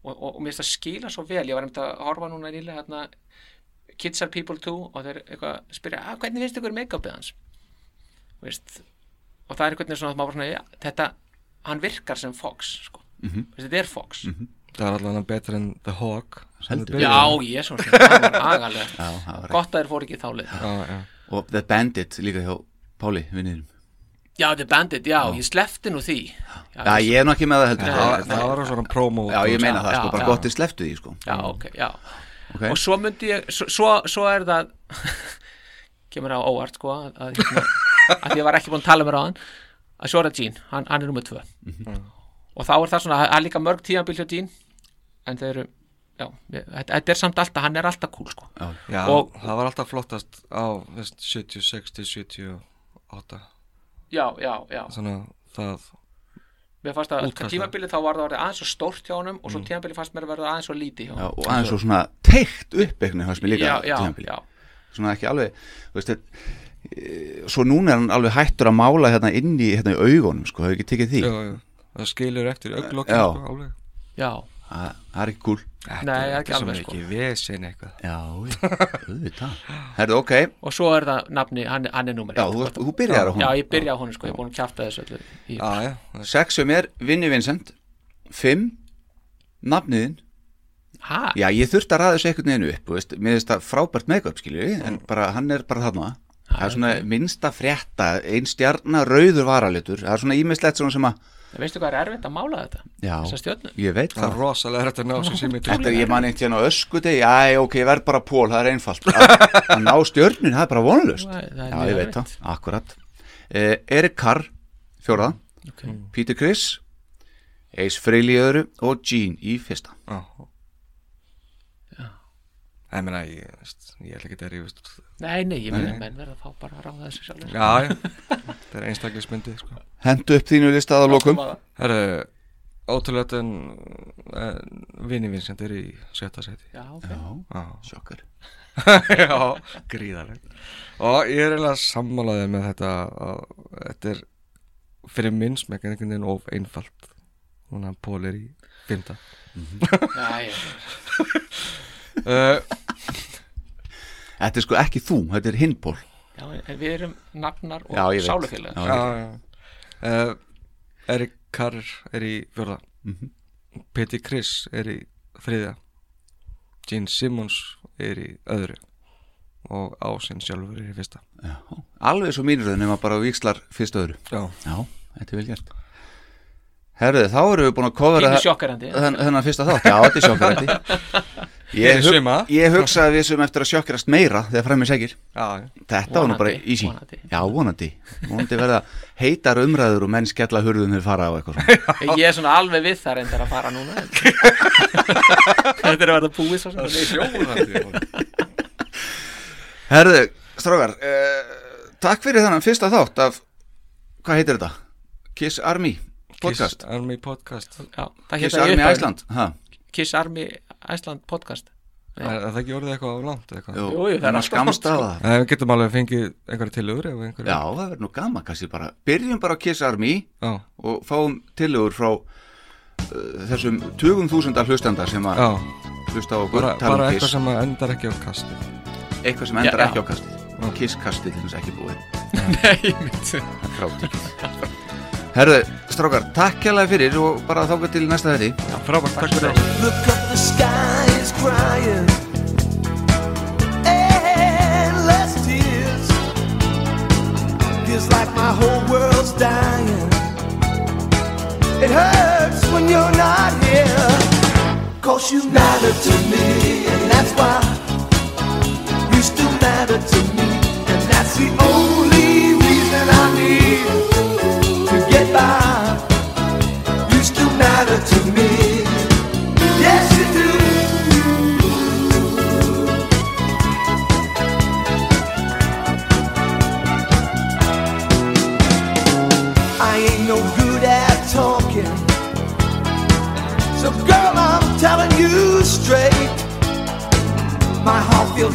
Og, og, og mér finnst það skila svo vel, ég var nefnt að horfa núna nýlega hérna, Kids are people too og þeir eitthvað spyrja, að, hvernig finnst ykkur make-upið hans? Veist, og það er einhvern veginn svona að maður svona, ja, þetta, hann virkar sem Fox sko. Mhm. Veist, þetta er Fox. Það er allavega betur en The Hawk já, ég svo það var agalegt. Já, það var gott að þeir fóru ekki þá leið. Já, já. Og The Bandit líka hjá Páli, vinniðum já, The Bandit, já, ég slefti nú því. Já, Já, ég er nú ekki með það heldur. Það, það var svona promo Já, ég meina það, Já, sko, bara já. gott þið sleftu því, sko. Já, ok, já. Ok. og svo myndi ég, svo, svo, er það kemur á óvart sko að, að, hérna, að ég var ekki búin að tala mér á hann að Sora Jean, hann, hann er nummið tvö. Og þá er það svona, það er líka mörg tímabil hjá Jean en þeir eru já, þetta þetta er samt alltaf, hann er alltaf cool sko. Já, Og- það var alltaf flottast á veist, 76 til 78 já, já, já, Þannig að það mér fannst að Útfærsla. tímabili þá var það aðeins svo stórt hjá honum og svo tímabili fannst mér að verða aðeins svo lítið hjá Já, honum. og aðeins svo svona teikt upp eitthvað fannst mér líka já, já, tímabili. já, Svona ekki alveg, þú veist Svo núna er hann alveg hættur að mála hérna inn í, hérna í augunum, sko, hefur ekki tekið því? Já, já, það skilur eftir auglokkin Já. sko, já, Það er ekki cool Þetta Nei, er ekki alveg, sko. ekki vesen eitthvað. Já, auðvitað. Herðu, ok, og svo er það nafni, hann, hann er nummer já, þú, sko. þú byrjar á hún já, ég byrja á honum sko, ég er búin að kjafta þessu öllu í, Já, já, það er- Sex um er Vinni Vincent. Fimm Nafniðin ha, Já, ég þurfti að ræða þessu einhvern veginn upp þú veist, Mér finnst það frábært make-up, skilju En bara, hann er bara þarna. Það er svona minnsta frétta Ein stjarnar rauður varalitur. Það er svona ímislegt svona sem að veistu hvað er erfitt að mála þetta? Já, ég veit það það. er rosalega hægt að ná sér sími Þetta er ég man einhvern tíðan á öskuti Já, ok, ég verð bara pól, það er einfalt. Að, ná stjörnin, það er bara vonlust er- er Já, ég veit það, akkurat. Eh, Erik Carr, fjóraða okay. Peter Criss Ace Frehley í öðru og Gene í fyrsta. Já. Það meina, ég, veist, ég ætla ekki að rífast nei, nei, ég meina menn verða þá bara að ráða þessu sjálfur Já, já, það er einstaklismyndið sko. Hendu upp þínu listað á lokum. Það eru ótrúlega en uh, Vinni Vincent er í sjötta seti já, ok, Já, Sjokkar. Já gríðarlega Og ég er eiginlega sammálaðið með þetta að þetta er fyrir minn smekk einhvern veginn of einfalt. Núna Pól er í fymta já, já, uh, Þetta er sko ekki þú, þetta er hinból já en við erum nafnar og sálufélag Já. Já, já. Uh, Erik Carr er í fjörða Mhm. Petty Chris er í þriðja. Gene Simmons er í öðru. Og Ásinn sjálfur er í fyrsta. Já, alveg svo mínuröð nema bara víkslar fyrst öðru. Já, Já, þetta er vel gert. Herðu, þá erum við búin að kofra þennan fyrsta þátt. Já, þetta er sjokkerandi Ég, suma. ég hugsa að við sem eftir að sjokkerast meira þegar framið segir já, Þetta var nú bara easy. vonandi. Já, vonandi. Vonandi verða heitar umræður og menn skella hurðum þeir fara á eitthvað svona. Ég er svona alveg við það reyndar að fara núna. Þetta er að verða búið svo sem Sjóðandi Herðu, strákar uh, Takk fyrir þannig fyrsta þátt af Hvað heitir þetta? Kiss Army podcast. Kiss Army podcast. Já, það Kiss Army ha? Kiss Army Iceland podcast Er, er það ekki orðið eitthvað á langt eitthvað? Jú, Jú, það er að alltaf skamst langt, á sko. það Nei, við getum alveg fengið einhverja tilögur ef einhverja Já, það verður nú gaman kannski bara. Byrjum bara á Kiss Army Já, og fáum tillögur frá uh, þessum tugum þúsundar hlustanda sem að já. hlusta á okkur Bara, tala bara eitthvað Kiss sem endar ekki á kasti. Eitthvað sem endar Já, ekki á kastið Kiss kastið til þess ekki búið. Nei, mitt frátíkið Herðu, strákar, takk kjærlega fyrir og bara þáka til næsta þeirri Crying. Endless tears. Feels like my whole world's dying. It hurts when you're not here. Cause you matter to me, and that's why you still matter to me. And that's the only reason I need to get by.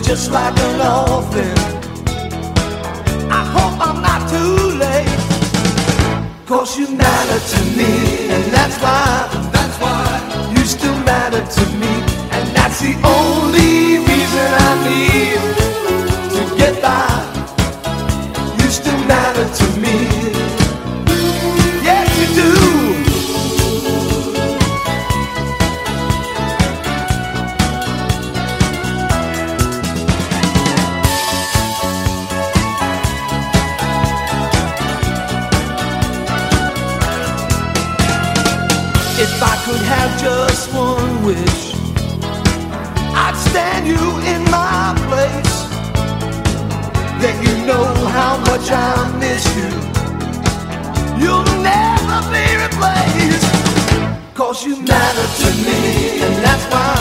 Just like an orphan. I hope I'm not too late. Cause you matter to me, and that's why, that's why you still matter to me, and that's the only reason I need to get by. You still matter to me, wish I'd stand you in my place. Then you know how much I miss you. You'll never be replaced. Cause you matter to me, and that's why,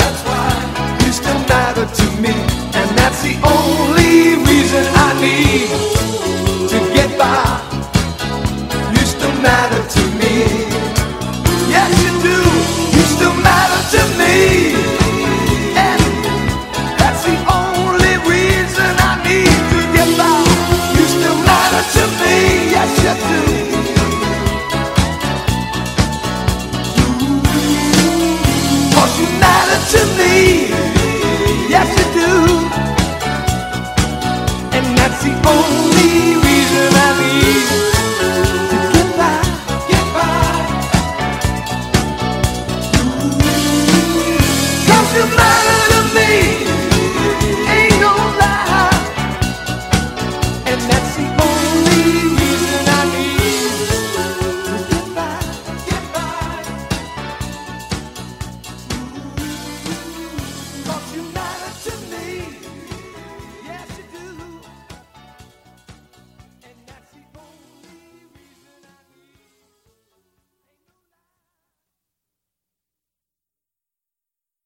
that's why you still matter to me, and that's the only reason I need. yes you do. And that's the only reason I